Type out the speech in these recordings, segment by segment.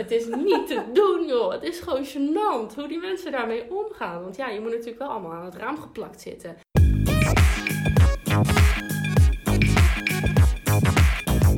het is niet te doen, joh. Het is gewoon gênant hoe die mensen daarmee omgaan. Want ja, je moet natuurlijk wel allemaal aan het raam geplakt zitten.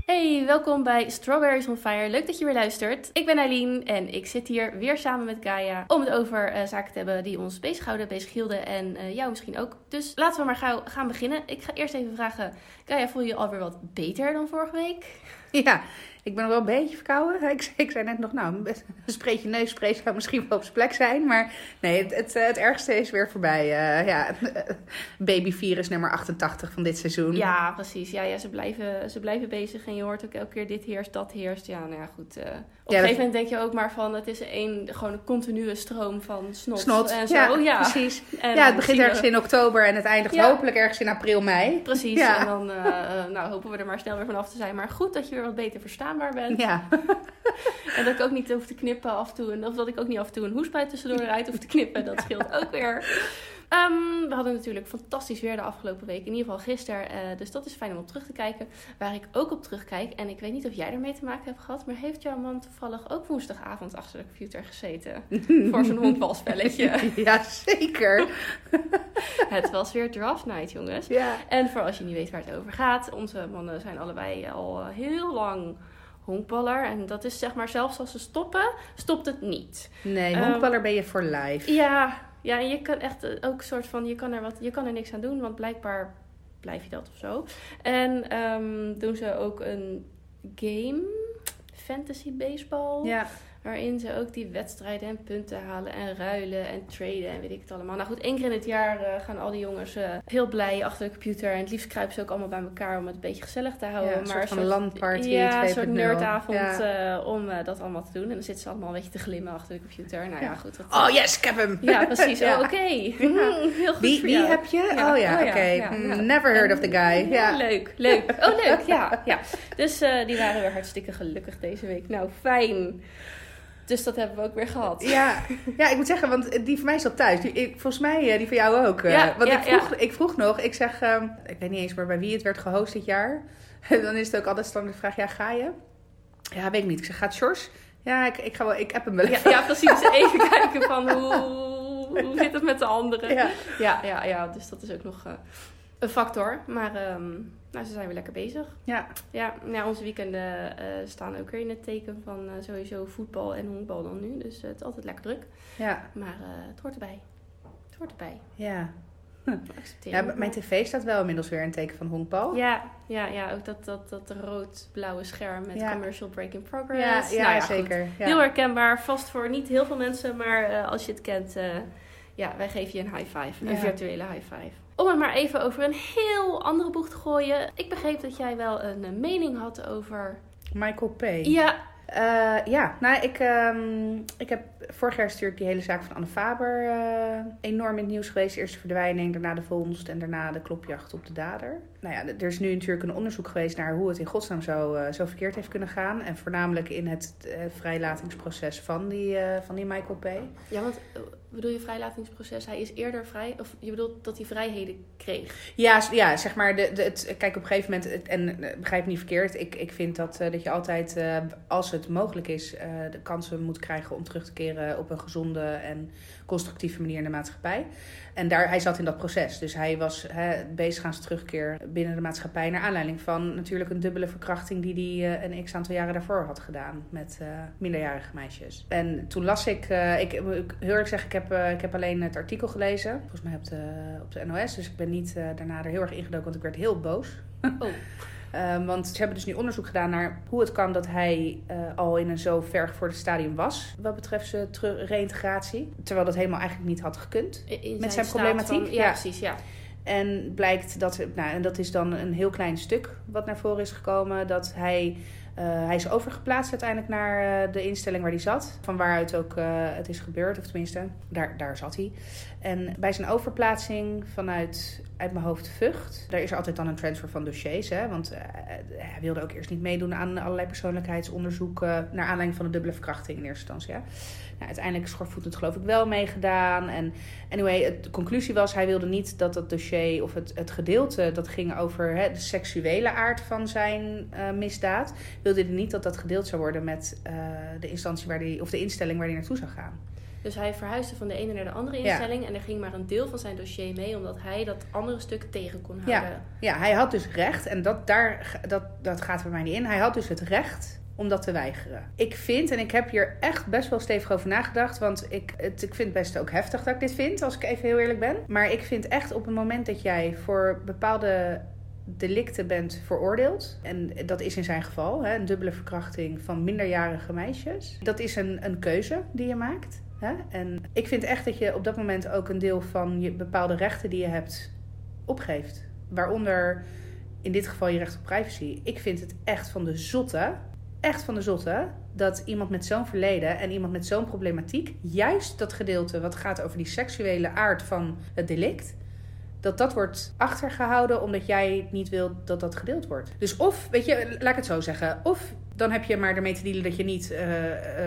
Hey, welkom bij Strawberries on Fire. Leuk dat je weer luistert. Ik ben Eileen en ik zit hier weer samen met Gaia om het over eh, zaken te hebben die ons bezighouden, bezighielden en eh, jou misschien ook. Dus laten we maar gauw gaan beginnen. Ik ga eerst even vragen, Gaia, voel je je alweer wat beter dan vorige week? Ja, ik ben wel een beetje verkouden. Ik, zei net nog, nou, een spreetje neusspray zou misschien wel op zijn plek zijn. Maar nee, het, het, het ergste is weer voorbij. Uh, ja, babyvirus nummer 88 van dit seizoen. Ja, precies. Ja, ja ze, blijven, ze blijven bezig en je hoort ook elke keer dit heerst, dat heerst. Ja, nou ja, goed. Uh, op ja, een gegeven moment denk je ook maar van, het is een, gewoon een continue stroom van snot, snot. en zo. Ja, ja. precies. En ja, het begint ergens we... in oktober en het eindigt ja. hopelijk ergens in april, mei. Precies. Ja. En dan uh, nou, hopen we er maar snel weer vanaf te zijn. Maar goed dat je weer wat beter verstaanbaar bent. Ja. en dat ik ook niet hoef te knippen af en toe. En of dat ik ook niet af en toe een hoespuit tussendoor eruit hoef te knippen. Dat scheelt ook weer. Um, we hadden natuurlijk fantastisch weer de afgelopen week. In ieder geval gisteren. Uh, dus dat is fijn om op terug te kijken. Waar ik ook op terugkijk. En ik weet niet of jij ermee te maken hebt gehad. Maar heeft jouw man toevallig ook woensdagavond achter de computer gezeten? voor zo'n honkbalspelletje? ja, zeker. het was weer draft night, jongens. Ja. En voor als je niet weet waar het over gaat. Onze mannen zijn allebei al heel lang honkballer. En dat is zeg maar, zelfs als ze stoppen, stopt het niet. Nee, honkballer um, ben je voor life. Ja, ja, en je kan echt ook een soort van, je kan er, wat, je kan er niks aan doen, want blijkbaar blijf je dat of zo. En um, doen ze ook een game, fantasy baseball. Ja. Waarin ze ook die wedstrijden en punten halen en ruilen en traden en weet ik het allemaal. Nou goed, één keer in het jaar uh, gaan al die jongens uh, heel blij achter de computer. En het liefst kruipen ze ook allemaal bij elkaar om het een beetje gezellig te houden. Ja, een maar soort van een landparty Ja, een soort nerdavond ja. uh, om dat allemaal te doen. En dan zitten ze allemaal een beetje te glimmen achter de computer. Nou ja, ja goed. Dat, oh yes, ik heb hem! Ja, precies. ja. Oh, oké. Okay. heel goed Wie, voor wie jou. heb je? Oh ja, oké. Okay. Never heard of the guy. Ja. Leuk, leuk. Oh leuk, ja. ja. Dus die waren weer hartstikke gelukkig deze week. Nou, fijn. Dus dat hebben we ook weer gehad. Ja, ja ik moet zeggen, want die van mij zat thuis. Die, ik, volgens mij die van jou ook. Ja, want ja, ik, vroeg, ja. ik vroeg nog, ik zeg, um, ik weet niet eens meer bij wie het werd gehost dit jaar. Dan is het ook altijd standaard de vraag, ja, ga je? Ja, weet ik niet. Ik zeg, gaat Sjors? Ja, ik, ik ga wel, ik heb hem wel ja, ja, precies. Even kijken van hoe, hoe zit het met de anderen. Ja, ja, ja, ja dus dat is ook nog uh, een factor. Maar um, nou, ze zijn weer lekker bezig. Ja. Ja, nou, onze weekenden uh, staan ook weer in het teken van uh, sowieso voetbal en honkbal dan nu. Dus uh, het is altijd lekker druk. Ja. Maar het hoort erbij. Het hoort erbij. Ja. Hm. Ja, mijn tv staat wel inmiddels weer in het teken van honkbal. Ja, ja, ja ook dat, dat, dat rood-blauwe scherm met ja. commercial break in progress. Ja, ja, nou, ja zeker. Ja. Heel herkenbaar, vast voor niet heel veel mensen, maar als je het kent, ja, wij geven je een high five, een virtuele high five. Om het maar even over een heel andere boeg te gooien. Ik begreep dat jij wel een mening had over... Michael P. Ja. Uh, ja, nou, ik, um, ik heb vorig jaar natuurlijk die hele zaak van Anne Faber uh, enorm in het nieuws geweest. Eerst de verdwijning, daarna de vondst en daarna de klopjacht op de dader. Nou ja, er is nu natuurlijk een onderzoek geweest naar hoe het in godsnaam zo, uh, zo verkeerd heeft kunnen gaan. En voornamelijk in het vrijlatingsproces van die, van die Michael P. Ja, want bedoel je vrijlatingsproces? Hij is eerder vrij, of je bedoelt dat hij vrijheden kreeg? Ja, ja zeg maar, de, de, het, kijk op een gegeven moment, en begrijp me niet verkeerd, ik, ik vind dat, dat je altijd, als het mogelijk is, de kansen moet krijgen om terug te keren op een gezonde en constructieve manier in de maatschappij. En daar, hij zat in dat proces. Dus hij was hè, bezig aan zijn terugkeer binnen de maatschappij. Naar aanleiding van natuurlijk een dubbele verkrachting die hij uh, een x aantal jaren daarvoor had gedaan met uh, minderjarige meisjes. En toen las ik, ik, ik heel erg zeggen, ik heb, ik heb alleen het artikel gelezen. Volgens mij op de, op de NOS. Dus ik ben niet daarna er heel erg ingedoken, want ik werd heel boos. Oh. Um, want ze hebben dus nu onderzoek gedaan naar hoe het kan dat hij uh, al in een zo ver gevorderd stadium was. Wat betreft zijn reïntegratie. Terwijl dat helemaal eigenlijk niet had gekund. Met zijn, zijn problematiek. Van, ja, ja, precies, ja. En blijkt dat, nou, en dat is dan een heel klein stuk wat naar voren is gekomen, dat hij. Uh, hij is overgeplaatst uiteindelijk naar uh, de instelling waar hij zat. Van waaruit ook uh, het is gebeurd, of tenminste, daar, daar zat hij. En bij zijn overplaatsing vanuit uit mijn hoofd Vught. Daar is altijd dan een transfer van dossiers. Hè? Want uh, hij wilde ook eerst niet meedoen aan allerlei persoonlijkheidsonderzoeken. naar aanleiding van de dubbele verkrachting in eerste instantie. Ja? Nou, uiteindelijk is Schorvoet geloof ik wel meegedaan. En anyway, de conclusie was: hij wilde niet dat dat dossier of het, het gedeelte dat ging over hè, de seksuele aard van zijn uh, misdaad. wilde hij niet dat dat gedeeld zou worden met de instantie waar die, of de instelling waar hij naartoe zou gaan. Dus hij verhuisde van de ene naar de andere instelling. En er ging maar een deel van zijn dossier mee, omdat hij dat andere stuk tegen kon houden. Ja, ja hij had dus recht, en dat, daar, dat, dat gaat bij mij niet in. Hij had dus het recht om dat te weigeren. Ik vind, en ik heb hier echt best wel stevig over nagedacht, want ik, het, ik vind het best ook heftig dat ik dit vind, als ik even heel eerlijk ben. Maar ik vind echt op het moment dat jij voor bepaalde delicten bent veroordeeld. En dat is in zijn geval hè, een dubbele verkrachting van minderjarige meisjes. Dat is een, een keuze die je maakt. En ik vind echt dat je op dat moment ook een deel van je bepaalde rechten die je hebt opgeeft. Waaronder in dit geval je recht op privacy. Ik vind het echt van de zotte, echt van de zotte, dat iemand met zo'n verleden en iemand met zo'n problematiek, juist dat gedeelte wat gaat over die seksuele aard van het delict, dat dat wordt achtergehouden omdat jij niet wilt dat dat gedeeld wordt. Dus of, weet je, laat ik het zo zeggen, of dan heb je maar ermee te dealen dat je niet uh,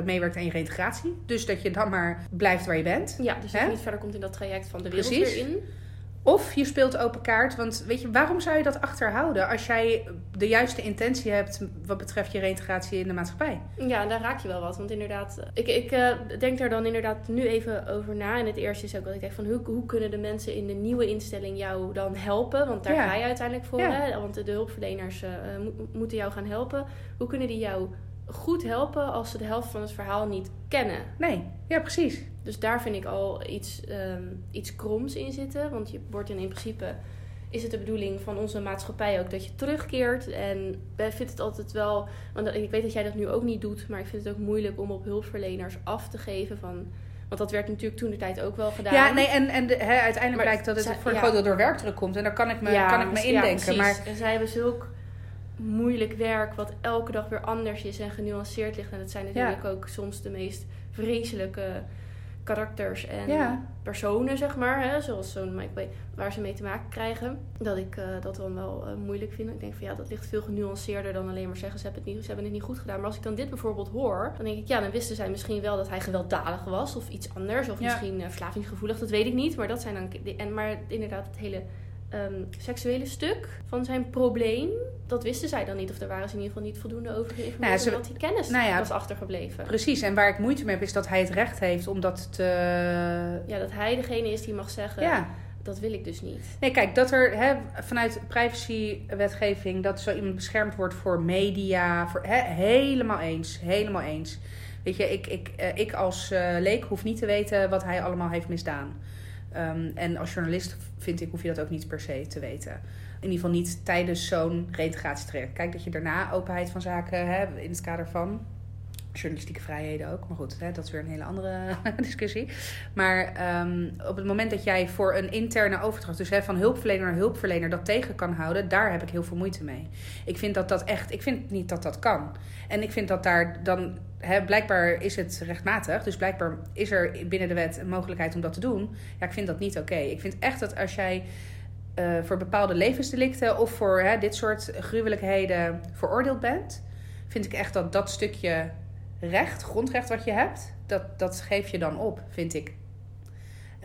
meewerkt aan je reintegratie. Dus dat je dan maar blijft waar je bent. Ja, dus dat je niet verder komt in dat traject van de wereld Precies. weer in. Of je speelt open kaart. Want weet je, waarom zou je dat achterhouden als jij de juiste intentie hebt wat betreft je reintegratie in de maatschappij? Ja, daar raak je wel wat. Want inderdaad, ik, ik uh, denk daar dan inderdaad nu even over na. En het eerste is ook dat ik denk van hoe, hoe kunnen de mensen in de nieuwe instelling jou dan helpen? Want daar ga je uiteindelijk voor. Hè? Want de hulpverleners uh, moeten jou gaan helpen. Hoe kunnen die jou goed helpen als ze de helft van het verhaal niet kennen? Nee, ja, precies. Dus daar vind ik al iets, um, iets kroms in zitten. Want je wordt in, in principe is het de bedoeling van onze maatschappij ook dat je terugkeert. En wij vinden het altijd wel. Want ik weet dat jij dat nu ook niet doet, maar ik vind het ook moeilijk om op hulpverleners af te geven van. Want dat werd natuurlijk toen de tijd ook wel gedaan. Ja, nee, en, en de, he, uiteindelijk blijkt dat het voor een groot deel door werkdruk komt. En daar kan ik me, kan ik me indenken. Ja, maar... En zij hebben zulk moeilijk werk, wat elke dag weer anders is en genuanceerd ligt. En dat zijn natuurlijk ook soms de meest vreselijke karakters en personen, zeg maar. Hè, zoals zo'n Mike waar ze mee te maken krijgen. Dat ik uh, dat dan wel uh, moeilijk vind. Ik denk van ja, dat ligt veel genuanceerder dan alleen maar zeggen ze hebben, het niet, ze hebben het niet goed gedaan. Maar als ik dan dit bijvoorbeeld hoor, dan denk ik ja, dan wisten zij misschien wel dat hij gewelddadig was of iets anders. Of misschien uh, verslavingsgevoelig, dat weet ik niet. Maar dat zijn dan. En, maar inderdaad, het hele um, seksuele stuk van zijn probleem. Dat wisten zij dan niet. Of daar waren ze in ieder geval niet voldoende over geïnformeerd. Nou ja, dat hij kennis nou ja, was achtergebleven. Precies. En waar ik moeite mee heb is dat hij het recht heeft om dat te... Ja, dat hij degene is die mag zeggen... Ja. Dat wil ik dus niet. Nee, kijk, dat er hè, vanuit privacywetgeving... dat zo iemand beschermd wordt voor media... Voor, hè, helemaal eens. Helemaal eens. Weet je, ik, ik, uh, ik als uh, leek hoef niet te weten wat hij allemaal heeft misdaan. Um, en als journalist vind ik, hoef je dat ook niet per se te weten. In ieder geval niet tijdens zo'n reintegratietraject. Kijk dat je daarna openheid van zaken hebt in het kader van journalistieke vrijheden ook. Maar goed, hè, dat is weer een hele andere discussie. Maar um, op het moment dat jij voor een interne overdracht, dus hè, van hulpverlener naar hulpverlener, dat tegen kan houden, daar heb ik heel veel moeite mee. Ik vind dat dat echt, ik vind niet dat dat kan. En ik vind dat daar dan, hè, blijkbaar is het rechtmatig, dus blijkbaar is er binnen de wet een mogelijkheid om dat te doen. Ja, ik vind dat niet oké. Ik vind echt dat als jij uh, voor bepaalde levensdelicten of voor hè, dit soort gruwelijkheden veroordeeld bent, vind ik echt dat dat stukje recht, grondrecht wat je hebt, dat, dat geef je dan op, vind ik.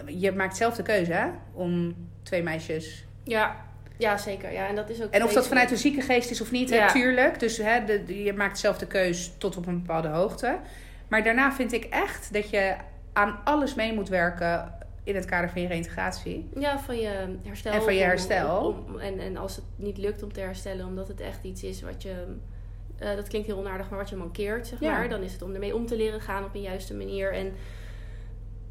Je maakt zelf de keuze, hè? Om twee meisjes. Ja, ja zeker. Ja, en, dat is ook en of dat vanuit een zieke geest is of niet, natuurlijk. Dus hè, de, je maakt zelf de keuze tot op een bepaalde hoogte. Maar daarna vind ik echt dat je aan alles mee moet werken in het kader van je reintegratie. Ja, van je herstel. En van je herstel. en, en als het niet lukt om te herstellen, omdat het echt iets is wat je uh, dat klinkt heel onaardig, maar wat je mankeert, zeg maar. Dan is het om ermee om te leren gaan op een juiste manier. En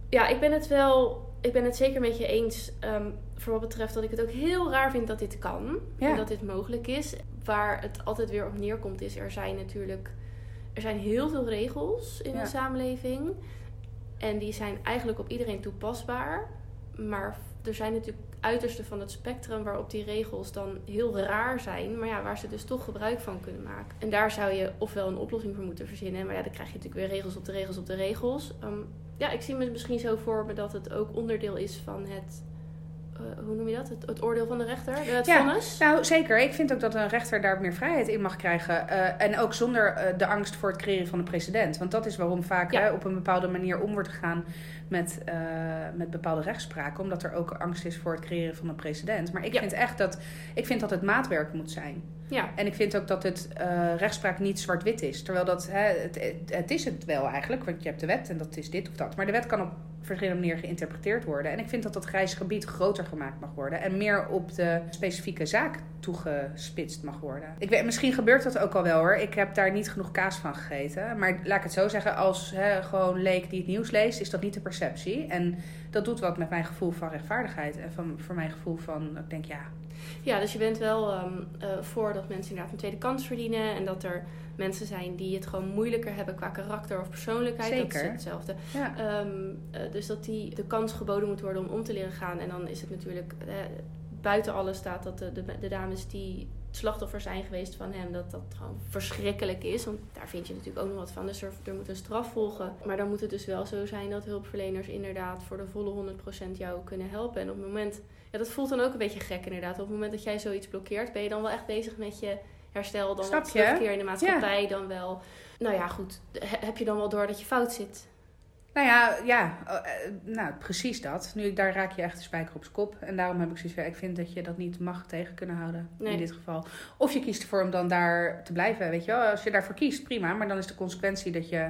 ja, ik ben het wel, ik ben het zeker met je eens um, voor wat betreft dat ik het ook heel raar vind dat dit kan. En dat dit mogelijk is. Waar het altijd weer op neerkomt is, er zijn natuurlijk, er zijn heel veel regels in ja. de samenleving. En die zijn eigenlijk op iedereen toepasbaar. Maar er zijn natuurlijk uiterste van het spectrum waarop die regels dan heel raar zijn, maar ja, waar ze dus toch gebruik van kunnen maken. En daar zou je ofwel een oplossing voor moeten verzinnen, maar ja, dan krijg je natuurlijk weer regels op de regels op de regels. Um, ja, ik zie me misschien zo voor me dat het ook onderdeel is van het eh, hoe noem je dat? Het, het oordeel van de rechter? Het Ja. vonnis? Nou, zeker. Ik vind ook dat een rechter daar meer vrijheid in mag krijgen. eh, en ook zonder eh, de angst voor het creëren van een precedent. Want dat is waarom vaak Ja. hè, op een bepaalde manier om wordt gegaan met, eh, met bepaalde rechtspraken. Omdat er ook angst is voor het creëren van een precedent. Maar ik Ja. vind echt dat, ik vind dat het maatwerk moet zijn. Ja. En ik vind ook dat het eh, rechtspraak niet zwart-wit is. Terwijl dat, hè, het, het is het wel eigenlijk. Want je hebt de wet en dat is dit of dat. Maar de wet kan op verschillende manieren geïnterpreteerd worden. En ik vind dat dat grijs gebied groter gemaakt mag worden. En meer op de specifieke zaak toegespitst mag worden. Ik weet, misschien gebeurt dat ook al wel hoor. Ik heb daar niet genoeg kaas van gegeten. Maar laat ik het zo zeggen. Als gewoon leek die het nieuws leest, is dat niet de perceptie. En dat doet wat met mijn gevoel van rechtvaardigheid. En van, voor mijn gevoel van, ik denk ja, Ja, dus je bent wel ehm, eh, voor dat mensen inderdaad een tweede kans verdienen. En dat er mensen zijn die het gewoon moeilijker hebben qua karakter of persoonlijkheid. Dat is hetzelfde. ja. Ehm, eh, dus dat die de kans geboden moet worden om om te leren gaan. En dan is het natuurlijk eh, buiten alles staat dat de, de, de dames die slachtoffer zijn geweest van hem, dat dat gewoon verschrikkelijk is. Want daar vind je natuurlijk ook nog wat van. Dus er, er moet een straf volgen. Maar dan moet het dus wel zo zijn dat hulpverleners inderdaad voor de volle 100% jou kunnen helpen. En op het moment, ja, dat voelt dan ook een beetje gek inderdaad. Op het moment dat jij zoiets blokkeert, ben je dan wel echt bezig met je herstel, dan Snap terugkeer in de maatschappij, dan wel. Nou ja, goed. He- Heb je dan wel door dat je fout zit? Nou ja, ja eh, eh, nou, precies dat. Nu, daar raak je echt de spijker op zijn kop. En daarom heb ik zoiets van, ik vind dat je dat niet mag tegen kunnen houden Nee. in dit geval. Of je kiest ervoor om dan daar te blijven, weet je wel. Als je daarvoor kiest, prima. Maar dan is de consequentie dat je,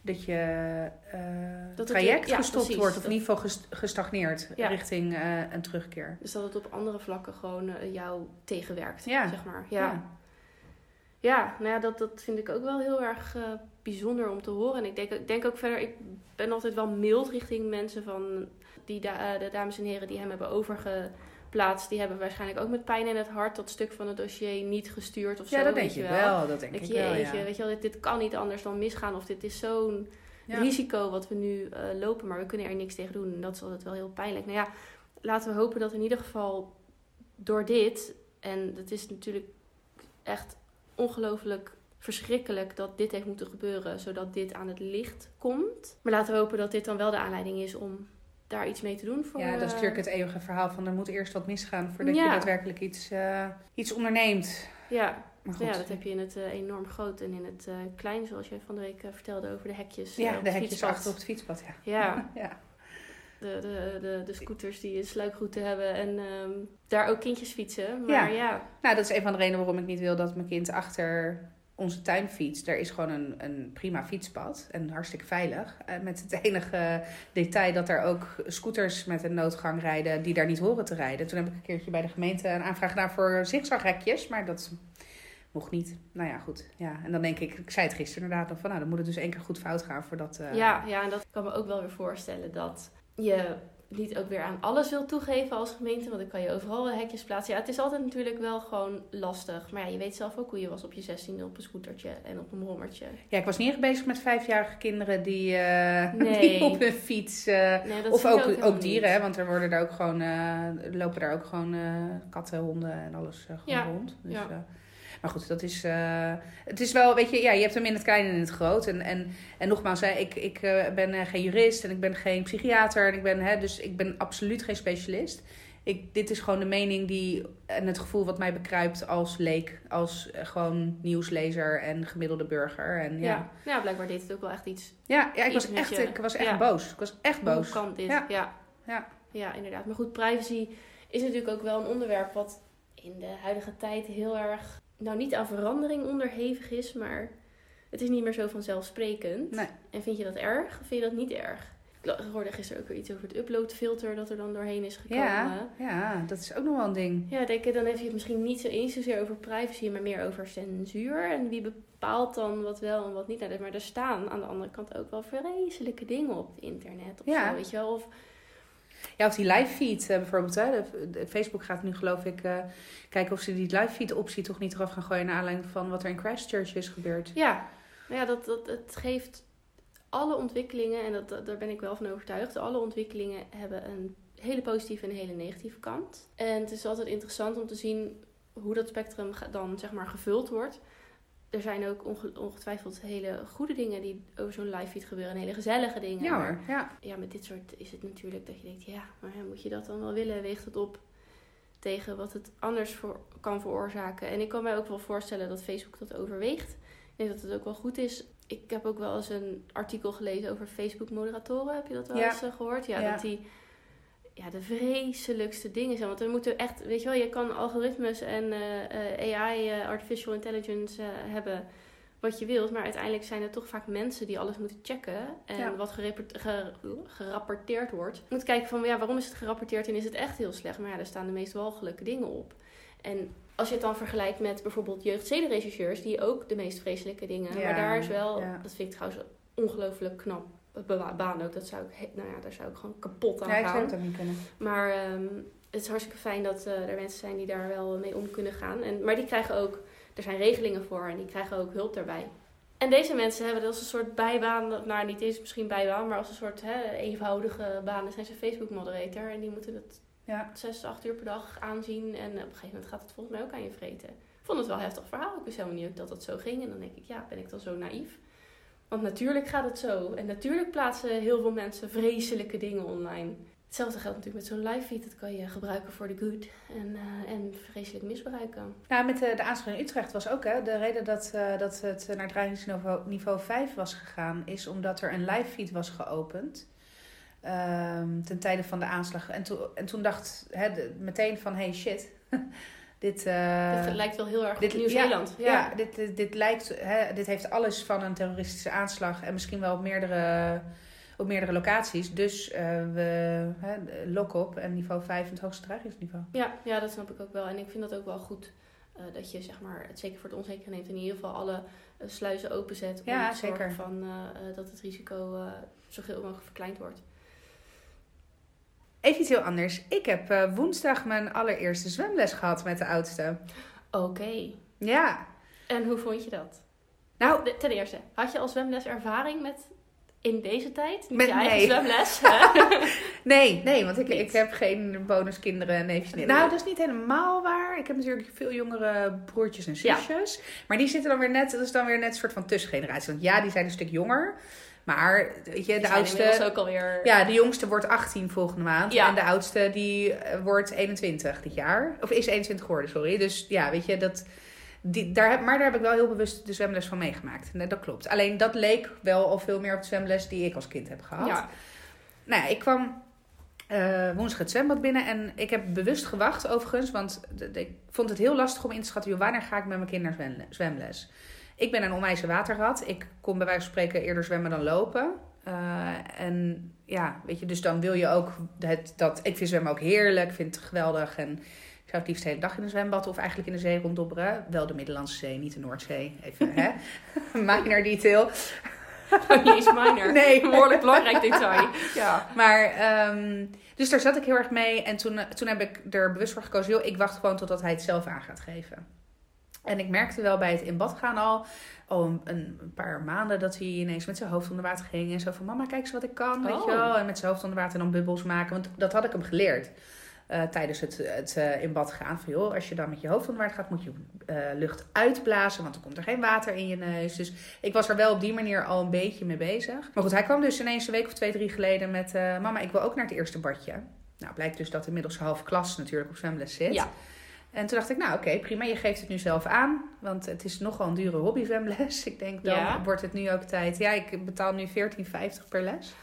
dat je eh, traject ja, gestopt precies. wordt. Of in ieder geval gest- gestagneerd Ja. richting eh, een terugkeer. Dus dat het op andere vlakken gewoon jou tegenwerkt, Ja. zeg maar. Ja, ja. nou ja, dat, dat vind ik ook wel heel erg eh, bijzonder om te horen. En ik denk, ik denk ook verder, ik ben altijd wel mild richting mensen van die da- eh, de dames en heren die hem hebben overgeplaatst. Die hebben waarschijnlijk ook met pijn in het hart dat stuk van het dossier niet gestuurd of zo. Ja, dat weet denk je wel. Dat denk Denk ik je, wel, ja. weet je wel, dit, dit kan niet anders dan misgaan. Of dit is zo'n Ja. risico wat we nu eh, lopen, maar we kunnen er niks tegen doen. En dat is altijd wel heel pijnlijk. Nou ja, laten we hopen dat in ieder geval door dit, en het is natuurlijk echt ongelooflijk verschrikkelijk dat dit heeft moeten gebeuren, zodat dit aan het licht komt. Maar laten we hopen dat dit dan wel de aanleiding is om daar iets mee te doen voor. Ja, dat is eh, natuurlijk het eeuwige verhaal van er moet eerst wat misgaan voordat je daadwerkelijk iets, eh, iets onderneemt. Ja, Maar goed. ja, dat heb je in het eh, enorm groot en in het eh, klein, zoals jij van de week vertelde over de hekjes. Ja, de hekjes fietspad. achter op het fietspad, ja. Ja, ja. De, de, de, de scooters die een sluikroute hebben en ehm, daar ook kindjes fietsen. Maar ja, Nou, dat is een van de redenen waarom ik niet wil dat mijn kind achter onze tuin fietst. Er is gewoon een, een prima fietspad en hartstikke veilig. Eh, met het enige detail dat er ook scooters met een noodgang rijden die daar niet horen te rijden. Toen heb ik een keertje bij de gemeente een aanvraag gedaan voor zigzaghekjes, maar dat mocht niet. Nou ja, goed. Ja, en dan denk ik, ik zei het gisteren inderdaad van, nou, dan moet het dus één keer goed fout gaan voordat... eh, ja, ja, en dat kan me ook wel weer voorstellen dat je niet ook weer aan alles wil toegeven als gemeente. Want dan kan je overal hekjes plaatsen. Ja, het is altijd natuurlijk wel gewoon lastig. Maar ja, je weet zelf ook hoe je was op je 16 op een scootertje en op een brommertje. Ja, ik was niet echt bezig met vijfjarige kinderen die, eh, Nee. die op hun fiets... eh, Nee, dat of ook, ook, helemaal dieren, hè, want er worden daar ook gewoon, eh, lopen daar ook gewoon katten, honden en alles gewoon Ja, rond. Dus, ja. Maar goed, dat is, eh, het is wel, weet je, ja, je hebt hem in het klein en in het groot. En, en, en nogmaals, hè, ik, ik eh, ben eh, geen jurist en ik ben geen psychiater. En ik ben, hè, dus ik ben absoluut geen specialist. Ik, dit is gewoon de mening die en het gevoel wat mij bekruipt als leek, als gewoon nieuwslezer en gemiddelde burger. En, ja. Ja. ja, blijkbaar deed het ook wel echt iets. Ja, ja, ik was Iets echt, je- ik was echt ja. boos. Ik was echt boos. Hoe kan dit? Ja. Ja. Ja. ja. inderdaad. Maar goed, privacy is natuurlijk ook wel een onderwerp wat in de huidige tijd heel erg, nou niet aan verandering onderhevig is, maar het is niet meer zo vanzelfsprekend. Nee. En vind je dat erg of vind je dat niet erg? Ik hoorde gisteren ook weer iets over het uploadfilter dat er dan doorheen is gekomen. Ja, ja, dat is ook nog wel een ding. Ja, denk ik, dan heb je het misschien niet zo eens zozeer over privacy, maar meer over censuur. En wie bepaalt dan wat wel en wat niet. Nou, maar er staan aan de andere kant ook wel vreselijke dingen op het internet. Of Ja. zo, weet je wel. Of, Ja, of die live feed eh, bijvoorbeeld. Hè. Facebook gaat nu geloof ik eh, kijken of ze die live feed optie toch niet eraf gaan gooien. Naar aanleiding van wat er in Christchurch is gebeurd. ja, nou ja dat, dat, het geeft alle ontwikkelingen, en dat, dat- daar ben ik wel van overtuigd. Alle ontwikkelingen hebben een hele positieve en een hele negatieve kant. En het is altijd interessant om te zien hoe dat spectrum dan zeg maar gevuld wordt. Er zijn ook onge- ongetwijfeld hele goede dingen die over zo'n live feed gebeuren. En hele gezellige dingen. Ja Maar hoor, ja. ja, met dit soort is het natuurlijk dat je denkt, ja, maar moet je dat dan wel willen? Weegt het op tegen wat het anders voor, kan veroorzaken? En ik kan mij ook wel voorstellen dat Facebook dat overweegt. Ik denk dat het ook wel goed is. Ik heb ook wel eens een artikel gelezen over Facebook-moderatoren. Heb je dat wel Ja. eens eh, gehoord? Ja, Ja. dat die ja, de vreselijkste dingen zijn. Want er moeten echt, weet je wel, je kan algoritmes en eh, eh, AI, eh, artificial intelligence, hebben wat je wilt. Maar uiteindelijk zijn het toch vaak mensen die alles moeten checken. En Ja. wat ge- gerapporteerd wordt. Je moet kijken van, ja, waarom is het gerapporteerd en is het echt heel slecht? Maar ja, er staan de meest walgelijke dingen op. En als je het dan vergelijkt met bijvoorbeeld jeugdzedenrechercheurs, die ook de meest vreselijke dingen. Ja, maar daar is wel, ja. dat vind ik trouwens ongelooflijk knap. Baan ook, dat zou ik, nou ja, daar zou ik gewoon kapot aan Ja, ik gaan. zou het ook niet kunnen. Maar ehm, het is hartstikke fijn dat eh, er mensen zijn die daar wel mee om kunnen gaan. En, maar die krijgen ook, er zijn regelingen voor en die krijgen ook hulp daarbij. En deze mensen hebben dat als een soort bijbaan, dat- nou niet eens misschien bijbaan, maar als een soort hè, eenvoudige baan. Dan zijn ze Facebook moderator en die moeten het Ja. zes, acht uur per dag aanzien. En op een gegeven moment gaat het volgens mij ook aan je vreten. Ik vond het wel een heftig verhaal. Ik wist helemaal niet dat dat zo ging. En dan denk ik, ja, ben ik dan zo naïef? Want natuurlijk gaat het zo. En natuurlijk plaatsen heel veel mensen vreselijke dingen online. Hetzelfde geldt natuurlijk met zo'n live feed. Dat kan je gebruiken voor de good en, eh, en vreselijk misbruiken. Nou, met de, aanslag in Utrecht was ook hè, de reden dat, eh, dat het naar dreigingsniveau niveau 5 was gegaan, is omdat er een live feed was geopend. ehm, ten tijde van de aanslag. En, en toen dacht hè, meteen van hey shit, dit, eh, Dit lijkt wel heel erg dit- op Nieuw-Zeeland. ja, ja, dit, dit, dit lijkt, hè, dit heeft alles van een terroristische aanslag en misschien wel op meerdere, op meerdere locaties. Dus eh, we hè, lock op en niveau 5 het hoogste dreigingsniveau. Ja, ja, dat snap ik ook wel. En ik vind dat ook wel goed. eh, dat je zeg maar, het zeker voor het onzekere neemt. En in ieder geval alle sluizen openzet. Om Ja, te zorgen zeker. van, dat het risico zo veel mogelijk verkleind wordt. Even iets heel anders. Ik heb eh, woensdag mijn allereerste zwemles gehad met de oudste. Oké. Ja. En hoe vond je dat? Nou, ten eerste, had je al zwemles ervaring met in deze tijd? Niet Met- je eigen nee. zwemles? nee, nee, want ik, Niet. ik heb geen bonuskinderen en neefjes. Nee. Nou, dat is niet helemaal waar. Ik heb natuurlijk veel jongere broertjes en Ja. zusjes. Maar die zitten dan weer net, dat is dan weer net een soort van tussengeneratie. Want ja, die zijn een stuk jonger. Maar weet je, de oudste... ook alweer... Ja, de jongste wordt 18 volgende maand. Ja. En de oudste die eh, wordt 21 dit jaar. Of is 21 geworden, sorry. Dus ja, weet je, dat... Die, daar heb, maar daar heb ik wel heel bewust de zwemles van meegemaakt. Nee, dat klopt. Alleen dat leek wel al veel meer op de zwemles die ik als kind heb gehad. Ja. Nou ja, ik kwam eh, woensdag het zwembad binnen en ik heb bewust gewacht overigens. Want ik vond het heel lastig om in te schatten, joh, wanneer ga ik met mijn kind naar zwemle- zwemles. Ik ben een onwijze waterrat. Ik kon bij wijze van spreken eerder zwemmen dan lopen. Eh, en ja, weet je, dus dan wil je ook het, dat. Ik vind zwemmen ook heerlijk, ik vind het geweldig. En ik zou het liefst de hele dag in een zwembad of eigenlijk in de zee ronddobberen. Wel de Middellandse Zee, niet de Noordzee. Even, hè? Minor detail. Niet eens minor. Nee. Behoorlijk belangrijk detail. Ja. Maar, ehm, dus daar zat ik heel erg mee. En toen, eh, toen heb ik er bewust voor gekozen. Joh, ik wacht gewoon totdat hij het zelf aan gaat geven. En ik merkte wel bij het in bad gaan al, al een, een paar maanden, dat hij ineens met zijn hoofd onder water ging. En zo van, mama, kijk eens wat ik kan, weet Oh. je wel. En met zijn hoofd onder water en dan bubbels maken. Want dat had ik hem geleerd. eh, tijdens het, het eh, in bad gaan. Van joh, als je dan met je hoofd onder water gaat, moet je eh, lucht uitblazen. Want dan komt er geen water in je neus. Dus ik was er wel op die manier al een beetje mee bezig. Maar goed, hij kwam dus ineens een week of twee, drie geleden met... mama, ik wil ook naar het eerste badje. Nou, blijkt dus dat inmiddels half klas natuurlijk op zwemles zit. Ja. En toen dacht ik, nou oké, prima, je geeft het nu zelf aan. Want het is nogal een dure hobby zwemles. Ik denk, dan Ja. wordt het nu ook tijd. Ja, ik betaal nu 14,50 per les.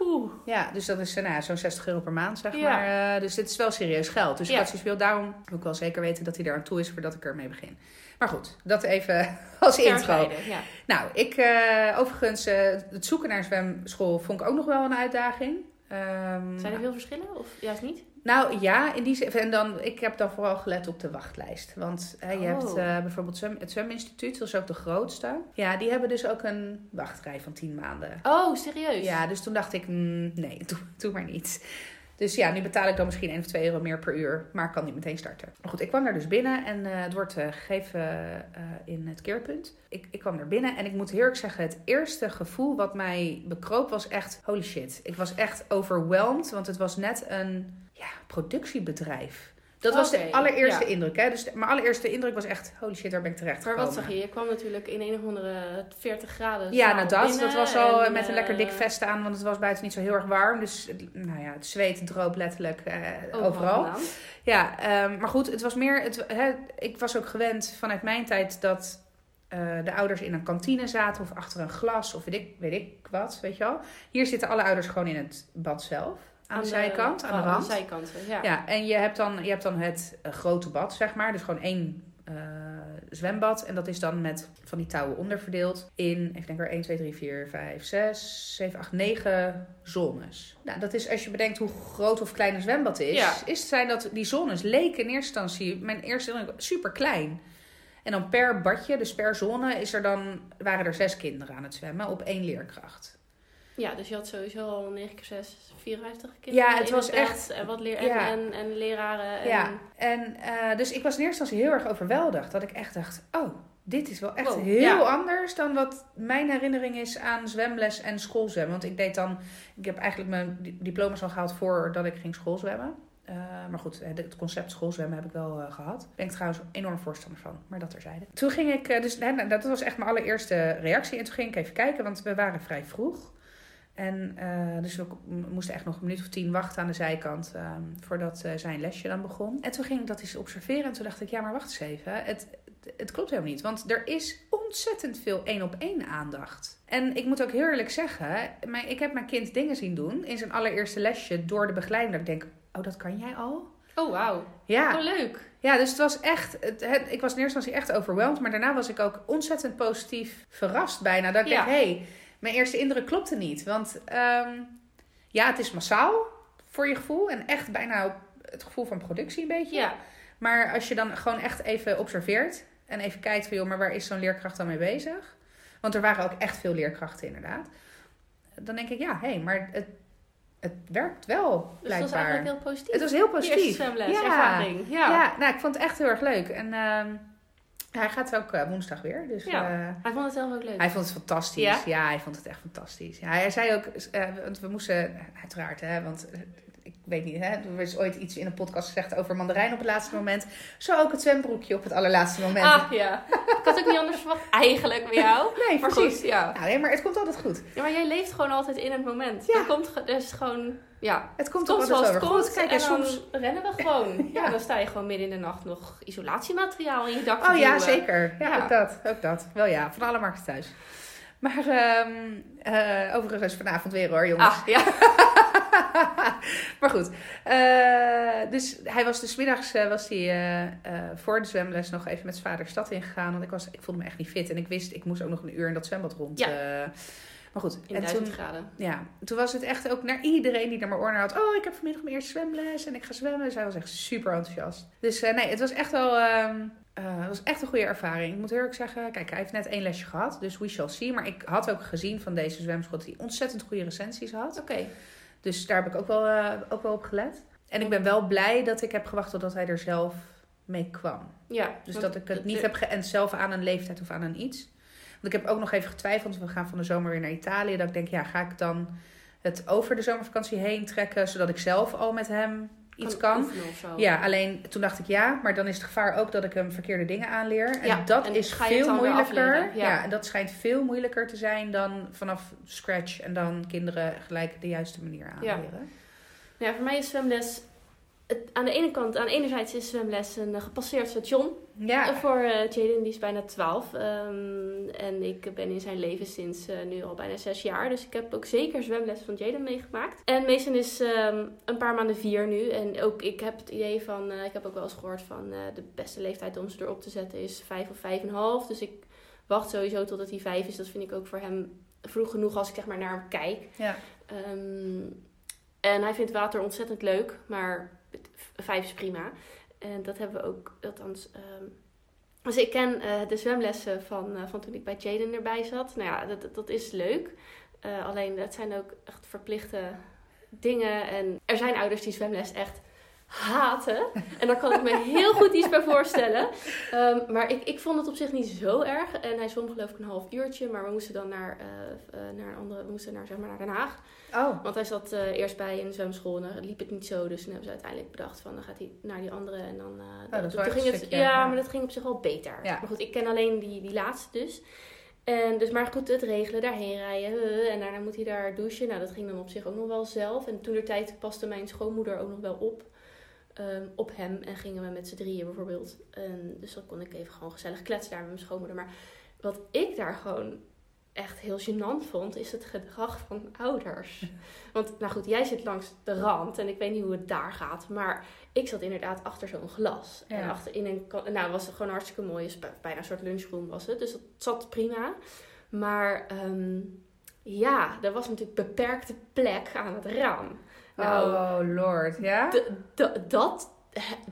Oeh. Ja, dus dat is eh, nou, zo'n 60 euro per maand, zeg Ja. maar. Eh, dus dit is wel serieus geld. Dus Ja. ik wil daarom ik wel zeker weten dat hij daar aan toe is voordat ik ermee begin. Maar goed, dat even als intro. Ja. Nou, ik eh, overigens, het zoeken naar een zwemschool vond ik ook nog wel een uitdaging. Ehm, Zijn er veel verschillen of juist niet? nou ja, in die. En dan, ik heb dan vooral gelet op de wachtlijst. Want hè, je Oh. hebt eh, bijvoorbeeld zwem, het Zweminstituut, dat is ook de grootste. Ja, die hebben dus ook een wachtrij van 10 maanden. Oh, serieus? Ja, dus toen dacht ik, mm, nee, doe, doe maar niet. Dus ja, nu betaal ik dan misschien 1 of 2 euro meer per uur, maar kan niet meteen starten. Maar goed, ik kwam daar dus binnen en eh, het wordt eh, gegeven eh, in het keerpunt. Ik, ik kwam daar binnen en ik moet eerlijk zeggen, het eerste gevoel wat mij bekroop was echt, holy shit. Ik was echt overwhelmed, want het was net een ja, productiebedrijf. Dat was de allereerste ja. indruk. Hè? Dus mijn allereerste indruk was echt, holy shit, daar ben ik terecht Maar gekomen. wat zag je? Je kwam natuurlijk in een of andere 40 graden. Ja, nou dat. binnen Dat was al en, met een lekker eh, dik vest aan, want het was buiten niet zo heel erg warm. Dus het- nou ja, het zweet droop letterlijk eh, overal. Ja, ehm, maar goed, het was meer. Het, hè, ik was ook gewend vanuit mijn tijd dat eh, de ouders in een kantine zaten of achter een glas of weet ik, weet ik wat, weet je wel. Hier zitten alle ouders gewoon in het bad zelf, aan, de, zijkant, aan de rand. zijkanten, ja. Ja, en je hebt dan, je hebt dan het eh, grote bad, zeg maar. Dus gewoon één eh, zwembad. En dat is dan met van die touwen onderverdeeld in, even denken, 1, 2, 3, 4, 5, 6, 7, 8, 9 zones. Nou, dat is als je bedenkt hoe groot of klein een zwembad is, Ja. is zijn dat die zones leken in eerste instantie, mijn eerste indruk, super klein. En dan per badje, dus per zone, is er dan, waren er zes kinderen aan het zwemmen op één leerkracht. Ja, dus je had sowieso al 9 keer 6, 54 kinderen. Ja, het was echt- En wat leer en, ja. en, en leraren. En, Ja, en eh, dus ik was in eerste instantie heel erg overweldigd. Dat ik echt dacht, oh, dit is wel echt Wow, heel ja. anders dan wat mijn herinnering is aan zwemles en schoolzwemmen. Want ik deed dan, ik heb eigenlijk mijn di- diploma's al gehaald voordat ik ging schoolzwemmen. Eh, maar goed, het het concept schoolzwemmen heb ik wel eh, gehad. Ben ik trouwens enorm voorstander van, maar dat terzijde. Toen ging ik, eh, dus nou, dat was echt mijn allereerste reactie. En toen ging ik even kijken, want we waren vrij vroeg. En eh, dus we moesten echt nog een minuut of tien wachten aan de zijkant ehm, voordat eh, zijn lesje dan begon. En toen ging ik dat eens observeren en toen dacht ik, ja maar wacht eens even. Het, het klopt helemaal niet, want er is ontzettend veel één op één aandacht. En ik moet ook heel eerlijk zeggen, mijn, ik heb mijn kind dingen zien doen in zijn allereerste lesje door de begeleiding. Dat ik denk, oh dat kan jij al? Oh, wauw. Ja, Oh, leuk. ja, dus het was echt. Het, het- ik was in eerste instantie echt overweldigd. Maar daarna was ik ook ontzettend positief verrast bijna. Dat ik Ja. denk, hé, hey, mijn eerste indruk klopte niet. Want ehm, ja, het is massaal voor je gevoel. En echt bijna het gevoel van productie een beetje. Ja. Maar als je dan gewoon echt even observeert. En even kijkt van, joh, maar waar is zo'n leerkracht dan mee bezig? Want er waren ook echt veel leerkrachten inderdaad. Dan denk ik, ja, hé, hey, maar het, het werkt wel, Dus dat blijkbaar. was eigenlijk heel positief. Het was heel Eerste positief. zwemles, Ja. ervaring. Ja. Ja. nou, ik vond het echt heel erg leuk. En ehm, hij gaat ook eh, woensdag weer. Dus Ja. eh, Hij vond het zelf ook leuk. hij vond het fantastisch. Ja? Ja? hij vond het echt fantastisch. Ja, hij zei ook, eh, want we moesten, uiteraard, hè, want ik weet niet, hè, er is ooit iets in een podcast gezegd over mandarijn op het laatste moment. Zo ook het zwembroekje op het allerlaatste moment. Ah, ja. Ik had ook niet anders verwacht eigenlijk bij jou. nee, Maar precies. goed, ja. Nou, nee, maar het komt altijd goed. ja. Maar jij leeft gewoon altijd in het moment. Ja. Er komt is gewoon... Ja, Het komt, komt altijd komt. goed. Kijk, en soms... rennen we gewoon. ja. Ja. dan sta je gewoon midden in de nacht nog isolatiemateriaal in je dak te Oh ja, zeker. Ja, Ja. ook dat. Ook dat. Wel ja, van alle markten thuis. Maar ehm, eh, overigens vanavond weer hoor, jongens. Ah, ja. maar goed. eh, dus hij was dus middags eh, was hij, eh, voor de zwemles nog even met zijn vader de stad ingegaan. Want ik, was, ik voelde me echt niet fit. En ik wist, ik moest ook nog een uur in dat zwembad rond. Ja. maar goed. In en duizend toen, graden. ja, toen was het echt ook naar iedereen die er maar oor naar had. Oh, ik heb vanmiddag mijn eerste zwemles en ik ga zwemmen. Dus hij was echt super enthousiast. Dus nee, het was echt wel... ehm, eh, het was echt een goede ervaring. Ik moet heel erg zeggen, kijk, hij heeft net één lesje gehad, dus we shall see. Maar ik had ook gezien van deze zwemschool hij ontzettend goede recensies had. Oké. Dus daar heb ik ook wel, eh, ook wel op gelet. En ik ben wel blij dat ik heb gewacht totdat hij er zelf mee kwam. Ja. Dus dat ik het niet de- heb geënt zelf aan een leeftijd of aan een iets. Want ik heb ook nog even getwijfeld. We gaan van de zomer weer naar Italië. Dat ik denk, ja, ga ik dan het over de zomervakantie heen trekken... zodat ik zelf al met hem iets kan? Ja, alleen toen dacht ik ja, maar dan is het gevaar ook dat ik hem verkeerde dingen aanleer. En Ja, dat en is veel moeilijker. ja. Ja. en dat schijnt veel moeilijker te zijn dan vanaf scratch en dan kinderen gelijk de juiste manier aanleren. Ja, voor mij is zwemles... Het, aan de ene kant, aan enerzijds is zwemles een eh, gepasseerd station. Ja, Voor eh, Jaden, die is bijna 12. ehm, en ik ben in zijn leven sinds eh, nu al bijna zes jaar. Dus ik heb ook zeker zwemles van Jaden meegemaakt. En Mason is ehm, een paar maanden vier nu. En ook ik heb het idee van... eh, ik heb ook wel eens gehoord van... de beste leeftijd om ze erop te zetten is vijf of vijf en een half. Dus ik wacht sowieso totdat hij vijf is. Dat vind ik ook voor hem vroeg genoeg als ik zeg maar naar hem kijk. ja. Ehm, en hij vindt water ontzettend leuk, maar vijf is prima. En dat hebben we ook, althans. ehm dus ik ken eh, de zwemlessen van, eh, van toen ik bij Jaden erbij zat. Nou ja, dat, dat is leuk. Eh, alleen dat zijn ook echt verplichte dingen. En er zijn ouders die zwemles echt haatte. En daar kan ik me heel goed iets bij voorstellen. Ehm, maar ik, ik vond het op zich niet zo erg. En hij zwom geloof ik een half uurtje. Maar we moesten dan naar, eh, eh, naar een andere, we moesten naar, zeg maar, naar Den Haag. Oh, Want hij zat eh, eerst bij een zwemschool en dan liep het niet zo. Dus toen hebben ze uiteindelijk bedacht van dan gaat hij naar die andere. En dan, dat is toen wel ging het, stukje, ja, ja. maar dat ging op zich wel beter. Ja. Maar goed, ik ken alleen die, die laatste dus. En dus maar goed, het regelen, daarheen rijden. En daarna moet hij daar douchen. Nou, dat ging dan op zich ook nog wel zelf. En toen de tijd paste mijn schoonmoeder ook nog wel op. ehm, op hem. En gingen we met z'n drieën bijvoorbeeld. En dus dan kon ik even gewoon gezellig kletsen daar met mijn schoonmoeder. Maar wat ik daar gewoon echt heel gênant vond, is het gedrag van ouders. Want, nou goed, jij zit langs de rand en ik weet niet hoe het daar gaat. Maar ik zat inderdaad achter zo'n glas. En achter in een, nou was het gewoon hartstikke mooi. Bij- bijna een soort lunchroom was het. Dus dat zat prima. Maar ehm, ja, er was natuurlijk beperkte plek aan het raam. Nou, oh lord, ja? Dat,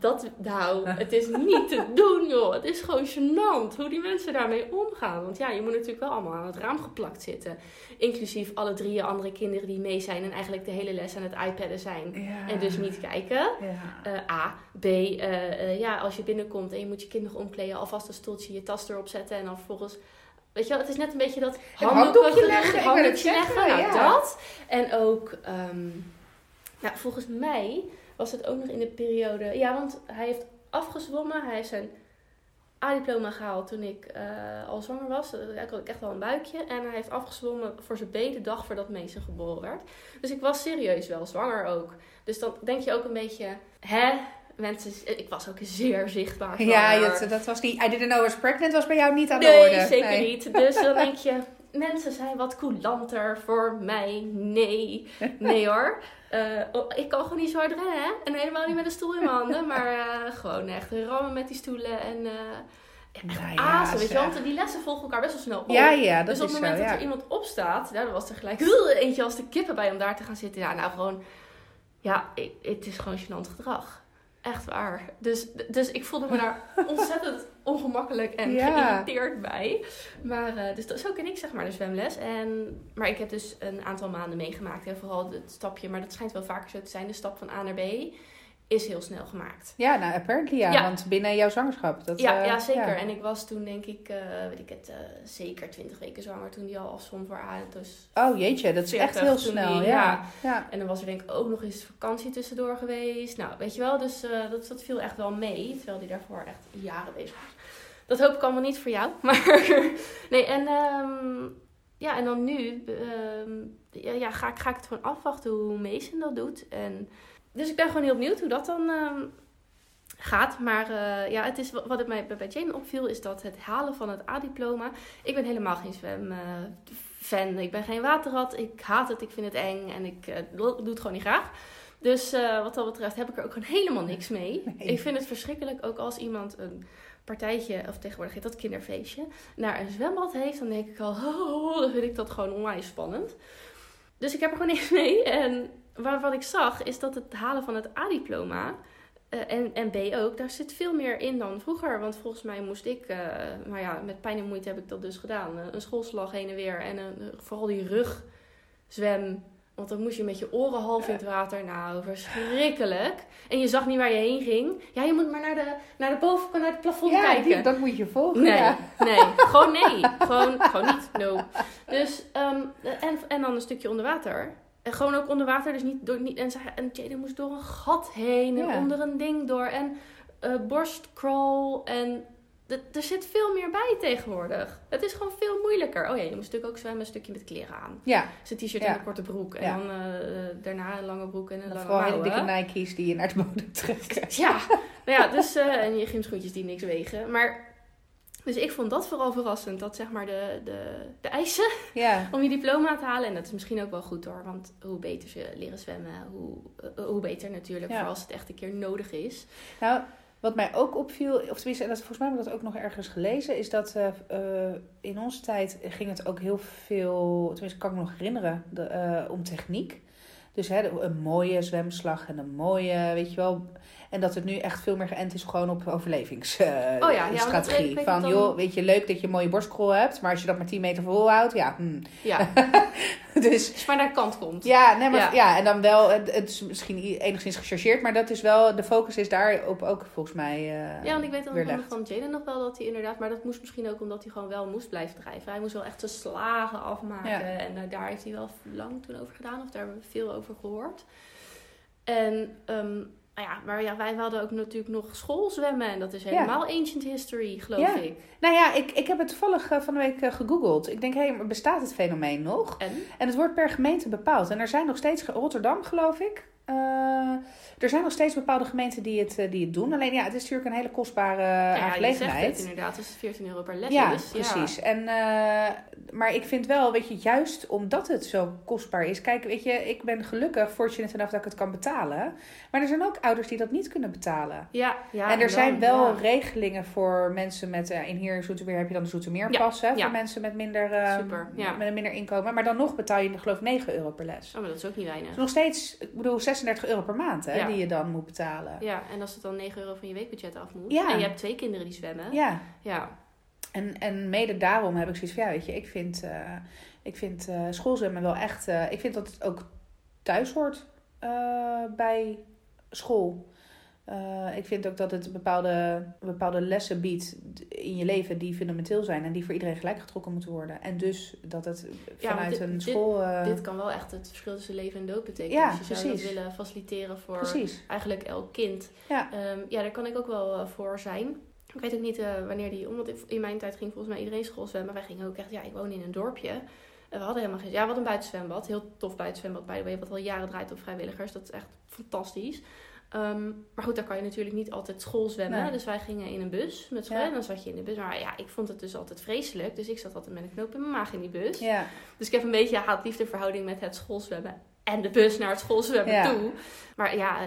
dat, nou, het is niet te doen, joh. Het is gewoon gênant hoe die mensen daarmee omgaan. Want ja, je moet natuurlijk wel allemaal aan het raam geplakt zitten. Inclusief alle drie andere kinderen die mee zijn en eigenlijk de hele les aan het iPadden zijn. Ja. En dus niet kijken. Ja. Eh, A. B. eh, eh, ja, als je binnenkomt en je moet je kinderen omkleden, alvast een stoeltje, je tas erop zetten en dan vervolgens. Weet je wel, het is net een beetje dat handdoekje leggen, handdoekje leggen, nou ja. dat. En ook, ehm, nou, volgens mij was het ook nog in de periode, ja, want hij heeft afgezwommen, hij heeft zijn A-diploma gehaald toen ik eh, al zwanger was. Eh, Ik had echt wel een buikje. En hij heeft afgezwommen voor zijn B de dag voordat Mason geboren werd. Dus ik was serieus wel zwanger ook. Dus dan denk je ook een beetje, hè? Mensen, ik was ook zeer zichtbaar Ja, dat, dat was niet. I didn't know I was pregnant was bij jou niet aan de Nee, orde. zeker Nee. niet. Dus dan denk je, mensen zijn wat coulanter voor mij. Nee, nee hoor. Eh, oh, ik kan gewoon niet zo hard rennen, hè? En helemaal niet met een stoel in mijn handen. Maar eh, gewoon echt rammen met die stoelen en... Nou ja, azen, weet je. Want die lessen volgen elkaar best wel snel op. Ja, ja, dat dus op het moment zo, dat ja. er iemand opstaat, dan was er gelijk eentje als de kippen bij om daar te gaan zitten. Ja, nou gewoon, ja, het is gewoon gênant gedrag. Echt waar. Dus, dus ik voelde me daar ontzettend ongemakkelijk en Ja. geïrriteerd bij. Maar, eh, dus dat, zo ken ik zeg maar de zwemles. En, maar ik heb dus een aantal maanden meegemaakt. En vooral het stapje, maar dat schijnt wel vaker zo te zijn. De stap van A naar B is heel snel gemaakt. Ja, nou, apparently ja, Ja. want binnen jouw zwangerschap. Dat, ja, eh, ja, zeker. ja. En ik was toen denk ik, eh, weet ik het, eh, zeker 20 weken zwanger toen die al afzwom voor A. Dus Oh jeetje, dat is echt 40 heel snel. die- ja. ja. En dan was er denk ik ook nog eens vakantie tussendoor geweest. Nou, weet je wel, dus dat, dat viel echt wel mee. Terwijl die daarvoor echt jaren bezig was. Dat hoop ik allemaal niet voor jou. Maar nee, en ehm, ja, en dan nu ehm, ja, ja, ga, ik, ga ik het gewoon afwachten hoe Mason dat doet. En, dus ik ben gewoon heel benieuwd hoe dat dan ehm, gaat. Maar eh, ja, het is, wat het mij bij Jane opviel, is dat het halen van het A-diploma. Ik ben helemaal geen zwem. eh. Ik ben geen waterrat. Ik haat het. Ik vind het eng. En ik eh, doe het gewoon niet graag. Dus wat dat betreft heb ik er ook gewoon helemaal niks mee. Nee. Ik vind het verschrikkelijk ook als iemand een partijtje, of tegenwoordig heet dat kinderfeestje, naar een zwembad heeft. Dan denk ik al, oh, dan vind ik dat gewoon onwijs spannend. Dus ik heb er gewoon niks mee. En waar, wat ik zag, is dat het halen van het A-diploma... eh, en, en B ook, daar zit veel meer in dan vroeger. Want volgens mij moest ik, eh, maar ja, met pijn en moeite heb ik dat dus gedaan. Eh, een schoolslag heen en weer en een, vooral die rugzwem. Want dan moest je met je oren half in het water. Nou, verschrikkelijk. En je zag niet waar je heen ging. Ja, je moet maar naar de, naar de bovenkant, naar het plafond Ja, kijken. die- dat moet je volgen. Nee, Ja. nee. Gewoon nee. Gewoon, gewoon niet. No. Dus, ehm, en, en dan een stukje onder water. En gewoon ook onder water. Dus niet door... Niet, en, zij- en Jaden moest door een gat heen. En Ja. onder een ding door. En eh borstcrawl. En er zit veel meer bij tegenwoordig. Het is gewoon veel moeilijker. Oh ja, je moest natuurlijk ook zwemmen een stukje met kleren aan. Ja, Zijn t-shirt Ja. en een korte broek. En Ja. dan eh, daarna een lange broek en een lange vooral hele mouwen. dikke Nike's die je naar de bodem trekken. Ja, nou ja, dus eh, en je gymschoentjes die niks wegen. Maar dus ik vond dat vooral verrassend, dat zeg maar de, de, de eisen Ja, om je diploma te halen. En dat is misschien ook wel goed hoor, want hoe beter ze leren zwemmen, hoe, eh, hoe beter natuurlijk, Ja. voor als het echt een keer nodig is. nou, wat mij ook opviel, of tenminste, en dat, volgens mij heb ik dat ook nog ergens gelezen, is dat eh, eh, in onze tijd ging het ook heel veel, tenminste kan ik me nog herinneren, de, om techniek. Dus hè, een mooie zwemslag en een mooie, weet je wel. En dat het nu echt veel meer geënt is gewoon op overlevingsstrategie. Oh ja, ja, ik weet Van, dan- joh, weet je, leuk dat je een mooie borstkrol hebt. Maar als je dat maar 10 meter volhoudt, ja. hm. Ja, dus Als je maar naar de kant komt. ja, nee, maar, Ja. ja. en dan wel, het is misschien enigszins gechargeerd, maar dat is wel, de focus is daarop ook volgens mij eh Ja, want ik weet dan van, Jaden nog wel dat hij inderdaad... Maar dat moest misschien ook omdat hij gewoon wel moest blijven drijven. Hij moest wel echt zijn slagen afmaken. Ja. En eh, daar heeft hij wel lang toen over gedaan. Of daar hebben we veel over gehoord. En, ehm, nou ja, maar ja, wij hadden ook natuurlijk nog schoolzwemmen. En dat is Ja. helemaal ancient history, geloof Ja. ik. Nou ja, ik, ik heb het toevallig eh, van de week eh, gegoogeld. Ik denk, hé, maar bestaat het fenomeen nog? En? En het wordt per gemeente bepaald. En er zijn nog steeds, Rotterdam geloof ik. Eh, er zijn nog steeds bepaalde gemeenten die het, eh, die het doen. Alleen ja, het is natuurlijk een hele kostbare ja, je zegt aangelegenheid. het inderdaad. Dus 14 euro per les Ja, is. precies. En, eh, maar ik vind wel, weet je, juist omdat het zo kostbaar is. Kijk, weet je, ik ben gelukkig, fortunate enough dat ik het kan betalen. Maar er zijn ook ouders die dat niet kunnen betalen. Ja, ja. en er zijn wel ja. regelingen voor mensen met, eh, in hier in Zoetermeer heb je dan de Zoetermeerpas, hè, ja. voor mensen met minder, eh, Super, ja. met een minder inkomen. Maar dan nog betaal je geloof ik 9 euro per les. Oh, maar dat is ook niet weinig. Dus nog steeds, ik bedoel, 36 euro per maand hè, Ja. die je dan moet betalen. Ja, en als het dan 9 euro van je weekbudget af moet. Ja. En je hebt twee kinderen die zwemmen. Ja, Ja. en, en mede daarom heb ik zoiets van, ja, weet je, ik vind, eh, ik vind eh, schoolzwemmen wel echt, eh, ik vind dat het ook thuis hoort bij school. Eh, ik vind ook dat het bepaalde, bepaalde lessen biedt in je leven die fundamenteel zijn en die voor iedereen gelijk getrokken moeten worden. En dus dat het vanuit dit- een school. eh, Dit kan wel echt het verschil tussen leven en dood betekenen. Ja, dus je zou precies. dat willen faciliteren voor precies. eigenlijk elk kind. Ja. Ehm, ja, daar kan ik ook wel eh, voor zijn. Ik weet ook niet wanneer die... Omdat in mijn tijd ging volgens mij iedereen school zwemmen. Wij gingen ook echt... Ja, ik woon in een dorpje. En we hadden helemaal geen... Ja, hadden een buitenzwembad. Heel tof buitenzwembad, by the way. Wat al jaren draait op vrijwilligers. Dat is echt fantastisch. Ehm, maar goed, daar kan je natuurlijk niet altijd school zwemmen. Nee. Dus wij gingen in een bus met school. Ja. En dan zat je in de bus. Maar ja, ik vond het dus altijd vreselijk. Dus ik zat altijd met een knoop in mijn maag in die bus. Ja, Dus ik heb een beetje haat-liefde verhouding met het schoolzwemmen. En de bus naar het schoolzwemmen Ja. toe. Maar ja,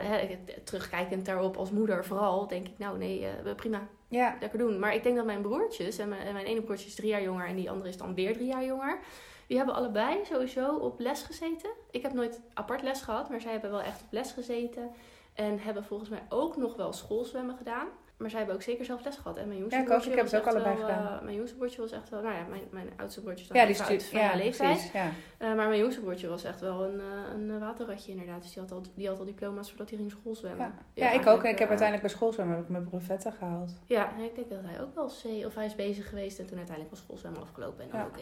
terugkijkend daarop als moeder vooral, denk ik, nou nee, eh, prima, ja, lekker doen. Maar ik denk dat mijn broertjes, en mijn, en mijn ene broertje is drie jaar jonger en die andere is dan weer drie jaar jonger. Die hebben allebei sowieso op les gezeten. Ik heb nooit apart les gehad, maar zij hebben wel echt op les gezeten. En hebben volgens mij ook nog wel schoolzwemmen gedaan. Maar zij hebben ook zeker zelf les gehad. En mijn jongste Ja, ik ook. Ik heb het ook allebei wel, gedaan. eh, mijn jongste broertje was echt wel... Nou ja, mijn, mijn oudste broertje is dan ja, die uit van ja, mijn leeftijd. precies. Ja. Eh, maar mijn jongste broertje was echt wel een, eh, een waterratje inderdaad. Dus die had al, die had al diploma's voordat hij ging schoolzwemmen. Ja. Ja, ik ook. En ik heb uiteindelijk bij schoolzwemmen heb ik mijn brevetten gehaald. Ja, en ik denk dat hij ook wel C... Of hij is bezig geweest en toen uiteindelijk was schoolzwemmen afgelopen. En dan oké.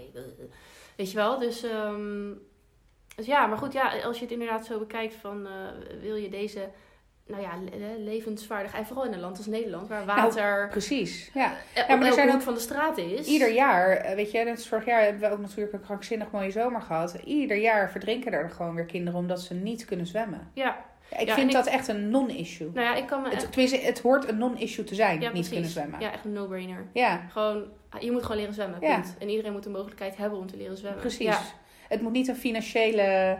weet je wel, dus... ehm, dus ja, maar goed, ja, als je het inderdaad zo bekijkt van... wil je deze... Nou ja, le- levensvaardig... En vooral in een land als Nederland, waar water... Precies. Ja. eh, maar op er zijn hoek ook van de straat is. Ieder jaar, eh, weet je, net vorig jaar hebben we ook natuurlijk een krankzinnig mooie zomer gehad. Ieder jaar verdrinken er gewoon weer kinderen omdat ze niet kunnen zwemmen. Ja, Ja, ik Ja, vind ik- dat echt een non-issue. nou ja, ik kan me... Het, tenminste, het hoort een non-issue te zijn, ja, niet precies. kunnen zwemmen. Ja, Ja, echt een no-brainer. ja Gewoon, je moet gewoon leren zwemmen, Ja. punt. En iedereen moet de mogelijkheid hebben om te leren zwemmen. precies. Ja, Het moet niet een financiële...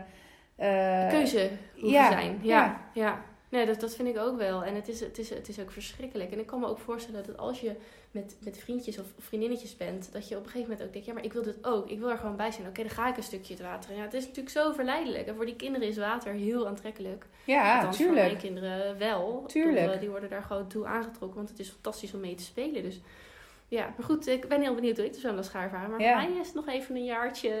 eh, keuze hoeven ja, zijn. Ja, ja. Nee, dat, dat vind ik ook wel. En het is, het, is, het is ook verschrikkelijk. En ik kan me ook voorstellen dat als je met, met vriendjes of vriendinnetjes bent, dat je op een gegeven moment ook denkt, ja, maar ik wil dit ook. Ik wil er gewoon bij zijn. Oké, dan ga ik een stukje het water in. Ja, het is natuurlijk zo verleidelijk. En voor die kinderen is water heel aantrekkelijk. ja, Althans, voor mijn tuurlijk. kinderen wel. Tuurlijk. Eh, Die worden daar gewoon toe aangetrokken, want het is fantastisch om mee te spelen. Dus ja, maar goed, ik ben heel benieuwd hoe ik de zwemles ga ervaren. Maar Ja. voor mij is het nog even een jaartje...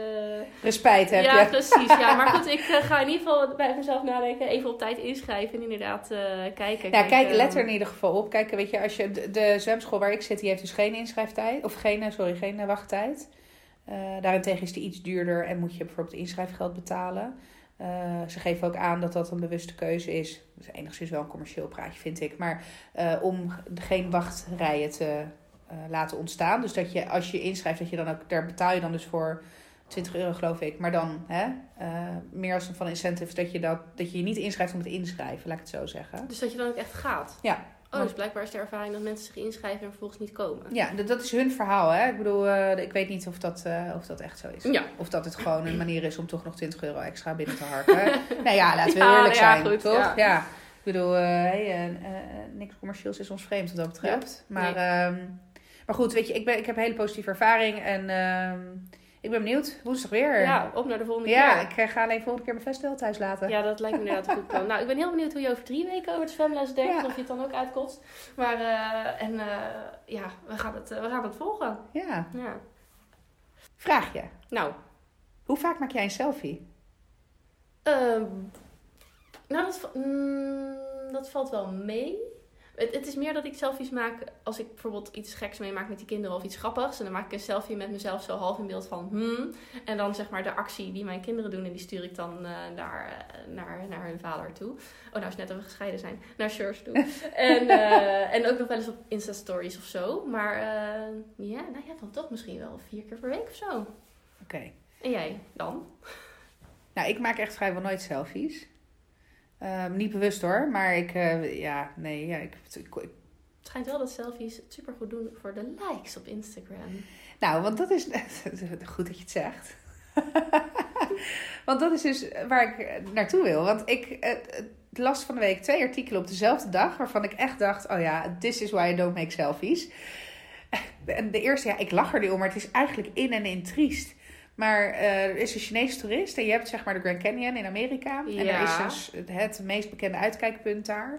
Respijt heb ja, je. precies. Ja, maar goed, ik eh, ga in ieder geval bij mezelf nadenken. Even op tijd inschrijven en inderdaad eh, kijken. Ja, kijk, eh, let er in ieder geval op. Kijk, weet je, als je de, de zwemschool waar ik zit, die heeft dus geen inschrijftijd. Of geen, eh, sorry, geen eh, wachttijd. Eh, daarentegen is die iets duurder en moet je bijvoorbeeld inschrijfgeld betalen. Eh, ze geven ook aan dat dat een bewuste keuze is. Dat is enigszins wel een commercieel praatje, vind ik. Maar eh, om geen wachtrijen te eh, laten ontstaan. Dus dat je, als je inschrijft, dat je dan ook, daar betaal je dan dus voor 20 euro, geloof ik. Maar dan hè, eh, meer als een van incentives dat je, dat, dat je je niet inschrijft om het inschrijven, laat ik het zo zeggen. Dus dat je dan ook echt gaat. Ja. Oh, dus blijkbaar is de ervaring dat mensen zich inschrijven en vervolgens niet komen. Ja, d- dat is hun verhaal. Hè? Ik bedoel, eh, ik weet niet of dat, eh, of dat echt zo is. Ja. Of dat het gewoon een manier is om toch nog 20 euro extra binnen te harken. nou ja, laten we Ja, eerlijk nou ja, zijn, goed, toch? ja. Ik bedoel, eh, hey, eh, eh, niks commercieels is ons vreemd wat dat betreft. maar, nee. ehm, maar goed, weet je, ik, ben, ik heb een hele positieve ervaring. En ehm, ik ben benieuwd. Woensdag weer. Ja, op naar de volgende Ja, keer. ik eh, ga alleen volgende keer mijn festival thuis laten. Ja, dat lijkt me inderdaad goed plan. Nou, ik ben heel benieuwd hoe je over drie weken over het zwemles denkt. Ja. Of je het dan ook uitkotst. Maar, eh, en eh, ja, we gaan, het, eh, we gaan het volgen. Ja. Ja. Vraag je. Nou, Hoe vaak maak jij een selfie? Ehm, nou, dat, mm, dat valt wel mee. Het, het is meer dat ik selfies maak als ik bijvoorbeeld iets geks meemaak met die kinderen of iets grappigs. En dan maak ik een selfie met mezelf zo half in beeld van hmm. En dan zeg maar de actie die mijn kinderen doen en die stuur ik dan eh, naar, eh, naar, naar hun vader toe. Oh, nou is net dat we gescheiden zijn. Naar Shurs toe. en, eh, en ook nog wel eens op Insta-stories of zo. Maar ja, nou ja, dan toch misschien wel vier keer per week of zo. Oké. En jij dan? Nou, ik maak echt vrijwel nooit selfies. Ehm, niet bewust hoor, maar ik, eh, ja, nee, ja, ik, ik- ik- Het schijnt wel dat selfies het supergoed doen voor de likes op Instagram. nou, want dat is, goed dat je het zegt. want dat is dus waar ik naartoe wil. Want ik eh, las van de week twee artikelen op dezelfde dag, waarvan ik echt dacht, oh ja, this is why I don't make selfies. En de eerste, ja, ik lach er niet om, maar het is eigenlijk in en in triest. Maar eh, er is een Chinese toerist en je hebt zeg maar de Grand Canyon in Amerika. En Ja. er is dus het meest bekende uitkijkpunt daar.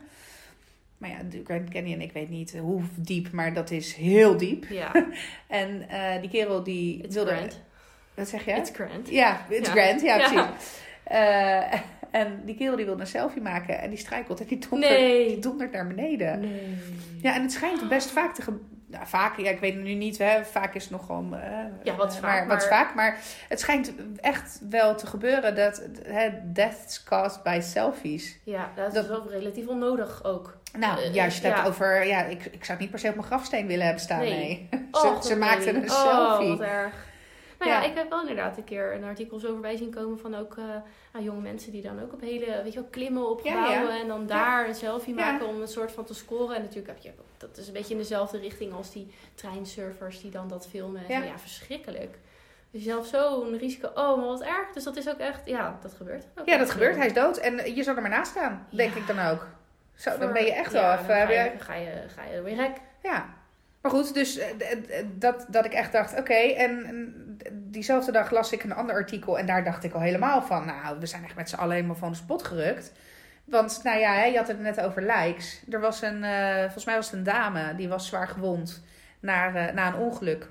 Maar ja, de Grand Canyon, ik weet niet hoe diep, maar dat is heel diep. Ja, En eh, die kerel die it's wilde... grand. Wat zeg je? It's grand. Ja, it's Ja. grand, ja, Ja. precies. Eh, en die kerel die wilde een selfie maken en die strijkelt en die dondert, die Nee. dondert naar beneden. Nee. Ja, en het schijnt best vaak te gebeuren. Nou, vaak, ja, ik weet het nu niet, hè. vaak is het nog gewoon. eh, Ja, wat is eh, vaak, Maar, wat is vaak, maar het schijnt echt wel te gebeuren dat hè, deaths caused by selfies. Ja, dat is Dat- wel relatief onnodig ook. Nou, Eh, ja, als je het ja. hebt over. Ja, ik, ik zou het niet per se op mijn grafsteen willen hebben staan. Nee. Nee. ze ze maakten een oh, selfie. wat erg. Nou ja. Ja. ik heb wel inderdaad een keer een artikel zo voorbij zien komen van ook eh, nou, jonge mensen die dan ook op hele, weet je wel, klimmen op Ja, gebouwen ja. en dan daar een selfie maken om een soort van te scoren. En natuurlijk heb je, dat is een beetje in dezelfde richting als die treinsurfers die dan dat filmen. En Ja. verschrikkelijk. Dus zelf zo'n risico, oh, maar wat erg. Dus dat is ook echt, ja, dat gebeurt. ook Ja, dat gebeurt. Hij is dood. En je zou er maar naast staan, denk ik dan ook. Zo, dan ben je echt wel dan even. Ga je, ga je, ga je weer rek. Ja. Maar goed, dus eh, dat, dat ik echt dacht, oké. en en diezelfde dag las ik een ander artikel. En daar dacht ik al helemaal van, nou, we zijn echt met z'n allen helemaal van de spot gerukt. Want, nou ja, je had het net over likes. Er was een, eh, volgens mij was het een dame, die was zwaar gewond na, eh, na een ongeluk.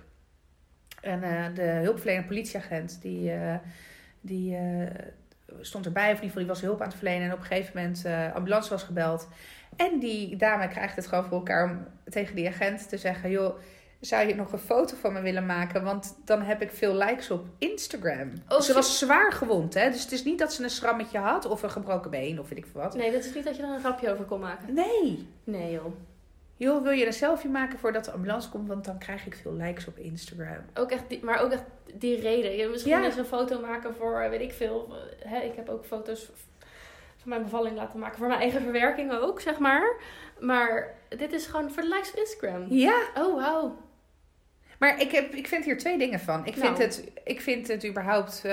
En eh, de hulpverlenende politieagent, die, die stond erbij. Of in ieder geval, die was hulp aan het verlenen. En op een gegeven moment, ambulance was gebeld. En die dame krijgt het gewoon voor elkaar om tegen die agent te zeggen... joh, zou je nog een foto van me willen maken? Want dan heb ik veel likes op Instagram. Oh, ze shit. was zwaar gewond, hè? Dus het is niet dat ze een schrammetje had of een gebroken been of weet ik veel wat. Nee, dat is niet dat je er een grapje over kon maken. Nee. Nee, joh. Joh, wil je een selfie maken voordat de ambulance komt? Want dan krijg ik veel likes op Instagram. Ook echt die, maar ook echt die reden. Je misschien Ja. eens een foto maken voor, eh, weet ik veel. eh, Hè, ik heb ook foto's van mijn bevalling laten maken. Voor mijn eigen verwerking ook, zeg maar. Maar dit is gewoon voor de likes op Instagram. Ja, Oh, wauw. Maar ik, heb, ik vind hier twee dingen van. Ik vind, Nou. het, ik vind het überhaupt... eh,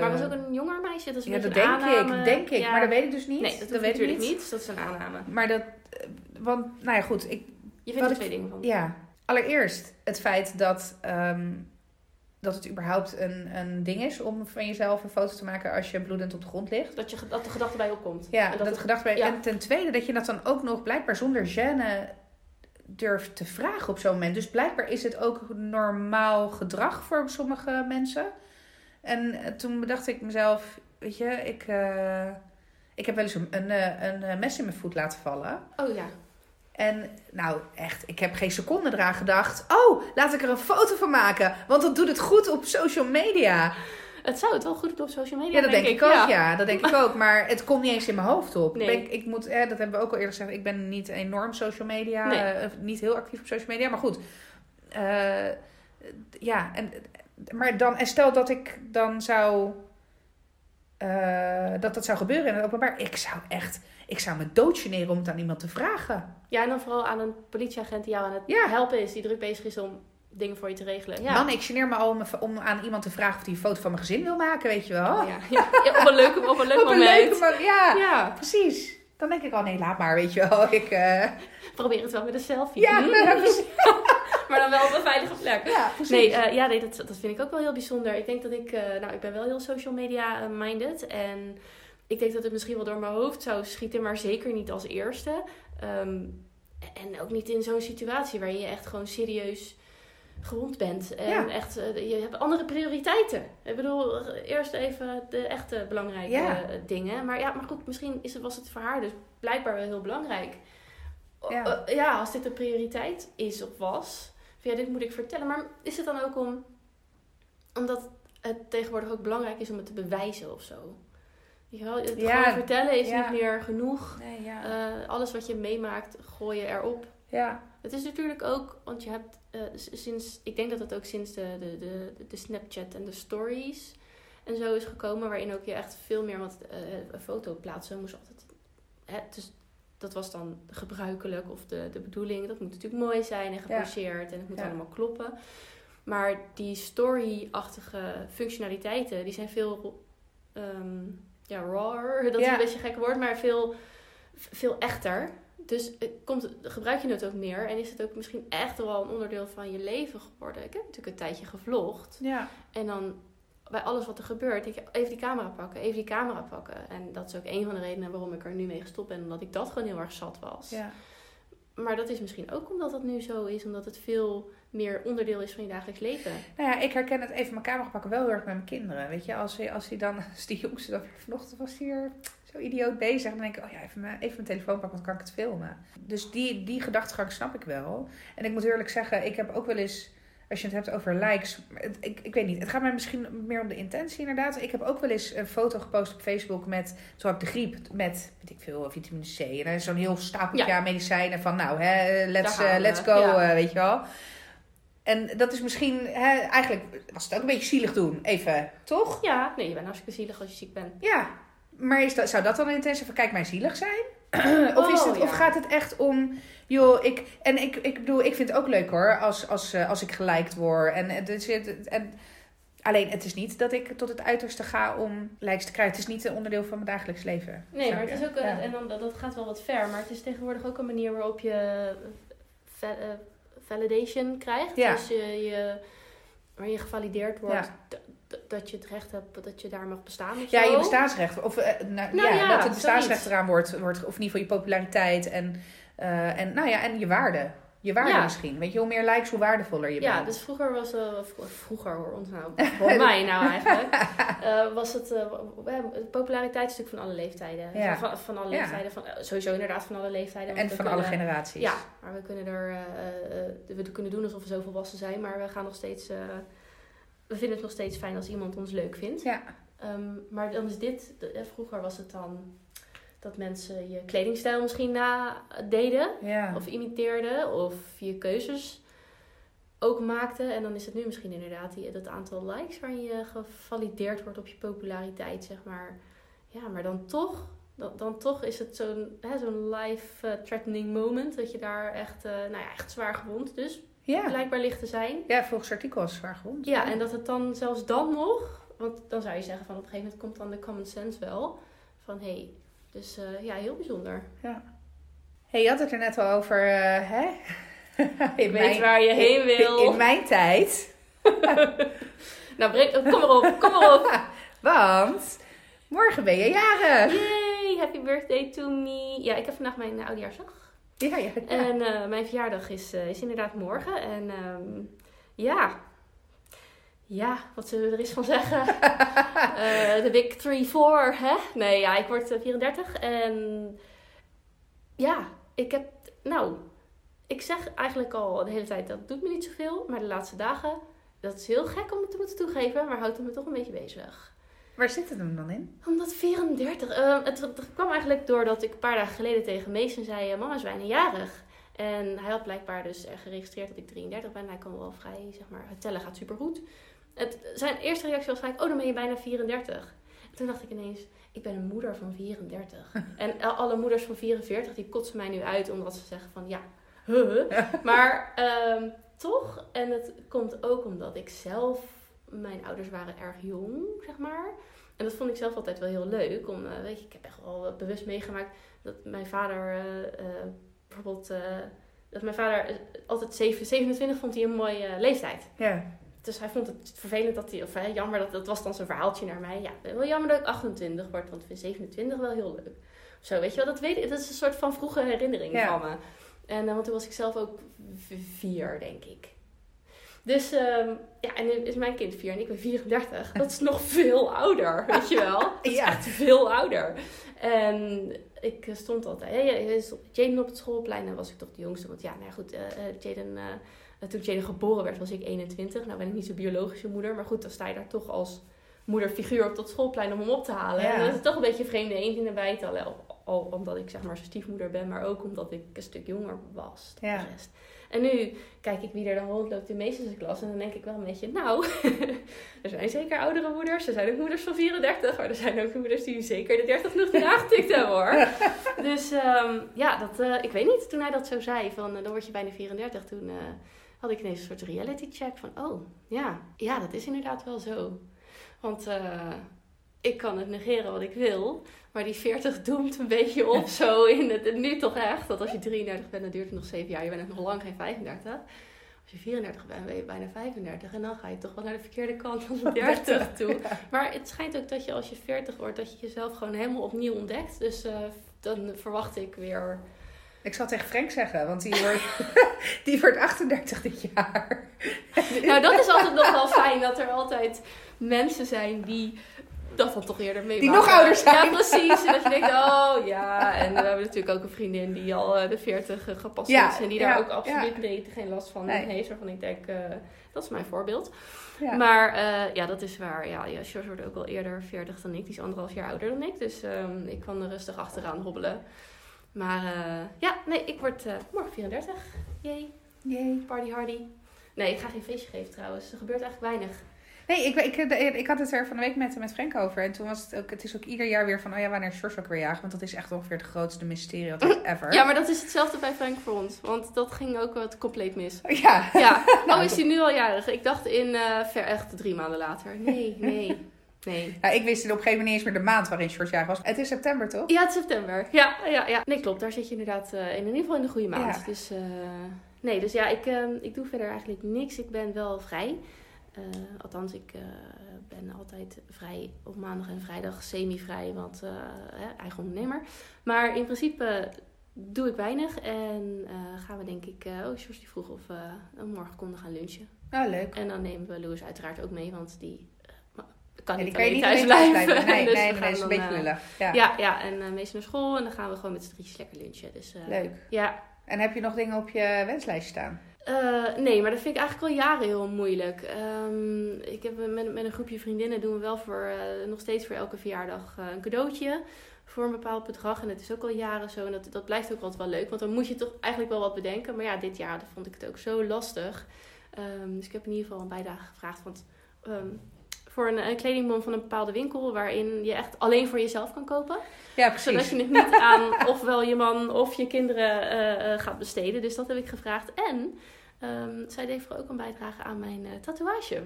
Maar was ook een jonger meisje? Dat is een Ja, dat denk aanname. ik, denk ik. Ja. Maar dat weet ik dus niet. Nee, dat, weet weet ik natuurlijk niet. Dus dat is een aanname. Maar dat... eh, Want, nou ja, goed. Ik, Je vindt er ik- twee dingen van. Ja, allereerst het feit dat, ehm, dat het überhaupt een, een ding is om van jezelf een foto te maken als je bloedend op de grond ligt. Dat, je, dat de gedachte bij je opkomt. Ja, En dat, dat het het- gedacht bij. ja. En ten tweede dat je dat dan ook nog blijkbaar zonder gêne durft te vragen op zo'n moment. Dus blijkbaar is het ook normaal gedrag voor sommige mensen. En eh, toen bedacht ik mezelf, weet je, ik, eh, ik heb wel eens een, een, eh, een mes in mijn voet laten vallen. Oh ja. En nou, echt, ik heb geen seconde eraan gedacht. Oh, laat ik er een foto van maken. Want dat doet het goed op social media. Het zou het wel goed doen op social media, Ja, dat denk, ik ook. Ja. Ja. dat denk ik ook. Maar het komt niet eens in mijn hoofd op. Nee. Ben ik, ik moet, eh, dat hebben we ook al eerder gezegd. Ik ben niet enorm social media. Nee. eh, niet heel actief op social media. Maar goed. Eh, ja, en, maar dan, en stel dat ik dan zou. eh, dat dat zou gebeuren in het openbaar. Ik zou echt. Ik zou me doodgeneren om het aan iemand te vragen. Ja, en dan vooral aan een politieagent die jou aan het Ja. helpen is. Die druk bezig is om dingen voor je te regelen. Ja. Man, ik geneer me al om, om aan iemand te vragen of hij een foto van mijn gezin wil maken, weet je wel. Oh, ja. Op een leuk, op een leuk Op een moment. leuke man- ja, Ja, precies. Dan denk ik al, nee, laat maar, weet je wel. Ik, eh, probeer het wel met een selfie. ja, Hm? precies. maar dan wel op een veilige plek. Ja, precies. Nee, eh, ja, nee dat, dat vind ik ook wel heel bijzonder. Ik denk dat ik, eh, nou, ik ben wel heel social media minded. En ik denk dat het misschien wel door mijn hoofd zou schieten, maar zeker niet als eerste. Ehm, en ook niet in zo'n situatie waar je echt gewoon serieus gewond bent. En Ja. echt, eh, je hebt andere prioriteiten. Ik bedoel, eerst even de echte belangrijke Ja. eh, dingen. Maar ja, maar goed, misschien is het, was het voor haar dus blijkbaar wel heel belangrijk. Ja. Ja. als dit een prioriteit is of was. Van, ja, dit moet ik vertellen. Maar is het dan ook om... Omdat het tegenwoordig ook belangrijk is om het te bewijzen of zo? Je wel, het Ja, gewoon vertellen is niet meer genoeg. Nee. Eh, alles wat je meemaakt, gooi je erop. Ja. Het is natuurlijk ook, want je hebt eh, sinds, ik denk dat het ook sinds de, de, de, de Snapchat en de stories en zo is gekomen, waarin ook je echt veel meer, want eh, een foto plaatsen moest altijd, hè, dus dat was dan gebruikelijk of de, de bedoeling, dat moet natuurlijk mooi zijn en geposeerd en het moet Ja. allemaal kloppen. Maar die story-achtige functionaliteiten, die zijn veel, ehm, ja, rawer, dat is Ja. een beetje een gek woord, maar veel, veel echter. Dus komt, gebruik je het ook meer en is het ook misschien echt wel een onderdeel van je leven geworden. Ik heb natuurlijk een tijdje gevlogd. Ja. En dan bij alles wat er gebeurt, denk je, even die camera pakken, even die camera pakken. En dat is ook een van de redenen waarom ik er nu mee gestopt ben, omdat ik dat gewoon heel erg zat was. ja. Maar dat is misschien ook omdat het nu zo is, omdat het veel meer onderdeel is van je dagelijks leven. Nou ja, ik herken het even mijn camera pakken wel heel erg met mijn kinderen. Weet je, als als hij dan, als die jongste dan vanochtend was hier zo idioot bezig. Dan denk ik, oh ja, even mijn, even mijn telefoon pakken, want dan kan ik het filmen. Dus die, die gedachtegang snap ik wel. En ik moet eerlijk zeggen, ik heb ook wel eens, als je het hebt over likes. het- Ik, ik weet niet, het gaat mij misschien meer om de intentie inderdaad. Ik heb ook wel eens een foto gepost op Facebook met, zo heb ik de griep, met, weet ik veel, vitamine C. En dan zo'n heel stapeltje Ja. aan medicijnen van, nou, hè, let's, eh, let's go, ja. eh, weet je wel. En dat is misschien, hè, eigenlijk was het ook een beetje zielig doen, even, toch? Ja, nee, je bent hartstikke zielig als je ziek bent. Ja, maar is dat, zou dat dan een intentie van, kijk, mij zielig zijn? of, is Oh, het, ja. of gaat het echt om, joh, ik, en ik, ik bedoel, ik vind het ook leuk hoor, als, als, eh, als ik geliked word. En, het is, het- en, alleen, het is niet dat ik tot het uiterste ga om likes te krijgen. Het is niet een onderdeel van mijn dagelijks leven. Nee, maar het is ook, een- Ja. en dan, dat gaat wel wat ver, maar het is tegenwoordig ook een manier waarop je eh, va- eh, validation krijgt. Ja. Dus je, je, waar je gevalideerd wordt dat je het recht hebt dat je daar mag bestaan. Ja, je bestaansrecht. Of eh, nou, Nou ja, ja, dat het bestaansrecht zoiets. eraan wordt, wordt, of in ieder geval je populariteit en, eh, en, nou ja, en je waarde. Je waarde Ja. misschien. Weet je, hoe meer likes, hoe waardevoller je Ja, bent. dus vroeger was uh, vroeger hoor ons nou, voor mij nou eigenlijk, eh, was het uh, de populariteit is natuurlijk van alle leeftijden. Ja. Van, van alle Ja. leeftijden, van, sowieso inderdaad van alle leeftijden. En van kunnen- alle generaties. Ja, maar we kunnen er, we kunnen doen alsof we zo volwassen zijn, maar we gaan nog steeds, we vinden het nog steeds fijn als iemand ons leuk vindt. Ja. Um, maar dan is dit, de, vroeger was het dan dat mensen je kledingstijl misschien nadeden. Ja. Of imiteerden. Of je keuzes ook maakten. En dan is het nu misschien inderdaad die, dat aantal likes waarin je gevalideerd wordt op je populariteit, zeg maar. Ja, maar dan toch, dan, dan toch is het zo'n zo'n life-threatening moment. Dat je daar echt, uh, nou ja, echt zwaar gewond dus ja. blijkbaar ligt te zijn. Ja, volgens het artikel was het zwaar gewond. Ja, en dat het dan zelfs dan nog, want dan zou je zeggen van op een gegeven moment komt dan de common sense wel. Van hé, hey, dus uh, ja, heel bijzonder. Ja. hey, je had het er net al over, uh, hè? Ik weet waar je heen wil. In, in mijn tijd. nou, breng, kom erop, kom erop. Want morgen ben je jarig. Yay, happy birthday to me. Ja, ik heb vandaag mijn uh, oudejaarsdag. Ja, ja, ja. En uh, mijn verjaardag is, is inderdaad morgen. En um, ja, ja, wat zullen we er eens van zeggen? Uh, de Big 3, 4, hè? Nee, ja, ik word 34 en ja, ik heb, nou, ik zeg eigenlijk al de hele tijd dat doet me niet zoveel, maar de laatste dagen, dat is heel gek om het te moeten toegeven, maar houdt het me toch een beetje bezig. Waar zit het hem dan in? Omdat 34. Uh, het, het, kwam eigenlijk doordat ik een paar dagen geleden tegen Mason zei: Mama is bijna jarig. En hij had blijkbaar dus geregistreerd dat ik 33 ben. Hij kan wel vrij, zeg maar, het tellen gaat supergoed. Het, zijn eerste reactie was gelijk: Oh, dan ben je bijna 34. En toen dacht ik ineens: Ik ben een moeder van 34. en alle moeders van 44 die kotsen mij nu uit omdat ze zeggen: van ja, huh. Maar um, toch, en het komt ook omdat ik zelf mijn ouders waren erg jong, zeg maar. En dat vond ik zelf altijd wel heel leuk. Om, uh, weet je, ik heb echt wel bewust meegemaakt dat mijn vader uh, uh, bijvoorbeeld. dat mijn vader altijd 27 vond hij een mooie leeftijd. Ja. Dus hij vond het vervelend dat hij, of hè, jammer dat dat was dan zo'n verhaaltje naar mij. Ja, wel jammer dat ik 28 word, want ik vind 27 wel heel leuk. Of zo, weet je wel, dat, weet ik, dat is een soort van vroege herinnering Ja. van me. En want toen was ik zelf ook vier, denk ik. Dus ehm, ja, en nu is mijn kind 4 en ik ben 34. Dat is nog veel ouder, weet je wel? Dat is Ja. echt veel ouder. En ik eh, stond altijd, Jaden op het schoolplein en was ik toch de jongste. Want ja, nou goed, eh, eh, Jaden, eh, eh, toen Jaden geboren werd was ik 21. Nou ben ik niet zo'n biologische moeder, maar goed, dan sta je daar toch als moederfiguur op dat schoolplein om hem op te halen. Ja. En dat is toch een beetje een vreemde eend in de bijt. Al, al omdat ik zeg maar zijn stiefmoeder ben, maar ook omdat ik een stuk jonger was dan Ja. de rest. En nu kijk ik wie er dan rondloopt in de klas. En dan denk ik wel een beetje, nou, er zijn zeker oudere moeders. Er zijn ook moeders van 34. Maar er zijn ook moeders die zeker de 30 nog niet aangetikt hebben hoor. Dus ehm, ja, dat, eh, ik weet niet. Toen hij dat zo zei, van eh, dan word je bijna 34. Toen eh, had ik ineens een soort reality check van, oh ja, ja, dat is inderdaad wel zo. Want eh, ik kan het negeren wat ik wil. Maar die 40 doemt een beetje op zo in het nu toch echt. Dat als je 33 bent, dan duurt het nog 7 jaar. Je bent nog lang geen 35. Als je 34 bent, ben je bijna 35. En dan ga je toch wel naar de verkeerde kant van de 30 toe. Maar het schijnt ook dat je als je 40 wordt, dat je jezelf gewoon helemaal opnieuw ontdekt. Dus eh, dan verwacht ik weer... Ik zal tegen Frank zeggen, want die wordt, die wordt 38 dit jaar. Nou, dat is altijd nog wel fijn. Dat er altijd mensen zijn die dat dan toch eerder meemaken. nog ouder zijn. Ja, precies. En dat je denkt, oh ja. En we hebben natuurlijk ook een vriendin die al eh, de 40 gepast Ja, is. En die daar ja, ook absoluut nee, geen last van Nee. heeft. Waarvan ik denk, eh, dat is mijn voorbeeld. Ja. Maar eh, ja, dat is waar. Ja, ja, George wordt ook al eerder 40 dan ik. Die is anderhalf jaar ouder dan ik. Dus ehm, ik kan er rustig achteraan hobbelen. Maar eh, ja, nee, ik word eh, morgen 34. Jee, Jee. party hardy. Nee, ik ga geen feestje geven trouwens. Er gebeurt eigenlijk weinig. Nee, ik, ik, ik, ik had het er van de week met, met Frank over. En toen was het ook, het is ook ieder jaar weer van, oh ja, wanneer is George ook weer jagen? Want dat is echt ongeveer het grootste mysterie altijd ever. Ja, maar dat is hetzelfde bij Frank voor ons. Want dat ging ook wat compleet mis. Ja. Ja, nou is hij nu al jarig. Ik dacht in eh, ver echt drie maanden later. Nee, nee, nee. Nou, ik wist op een gegeven moment niet eens meer de maand waarin jarig was. Het is september, toch? Ja, het is september. Ja, ja, ja. Nee, klopt. Daar zit je inderdaad eh, in ieder geval in de goede maand. Ja. Dus eh, nee, dus ja, ik, eh, ik doe verder eigenlijk niks. Ik ben wel vrij. Eh, althans, ik ben altijd vrij op maandag en vrijdag semi-vrij, want eh, eigen ondernemer. Maar in principe doe ik weinig en gaan we denk ik, oh, George die vroeg of we morgen konden gaan lunchen. Oh, leuk. En dan nemen we Louis uiteraard ook mee, want die kan niet kan niet thuis alleen blijven. Nee, Dus nee, nee, dat is een beetje eh, lullig. Ja. ja, ja, en uh, meestal naar school en dan gaan we gewoon met z'n drietjes lekker lunchen. Dus, eh, Leuk. Ja. En heb je nog dingen op je wenslijst staan? Nee, maar dat vind ik eigenlijk al jaren heel moeilijk. Ehm, ik heb met, met een groepje vriendinnen doen we wel voor, nog steeds voor elke verjaardag een cadeautje. Voor een bepaald bedrag. En het is ook al jaren zo. En dat, dat blijft ook altijd wel leuk. Want dan moet je toch eigenlijk wel wat bedenken. Maar ja, dit jaar vond ik het ook zo lastig. Ehm, dus ik heb in ieder geval een bijdrage gevraagd. Want ehm, voor een, een kledingbon van een bepaalde winkel. Waarin je echt alleen voor jezelf kan kopen. Ja, precies. Zodat je het niet aan ofwel je man of je kinderen eh, eh, gaat besteden. Dus dat heb ik gevraagd. En ehm, zij voor ook een bijdrage aan mijn eh, tatoeage.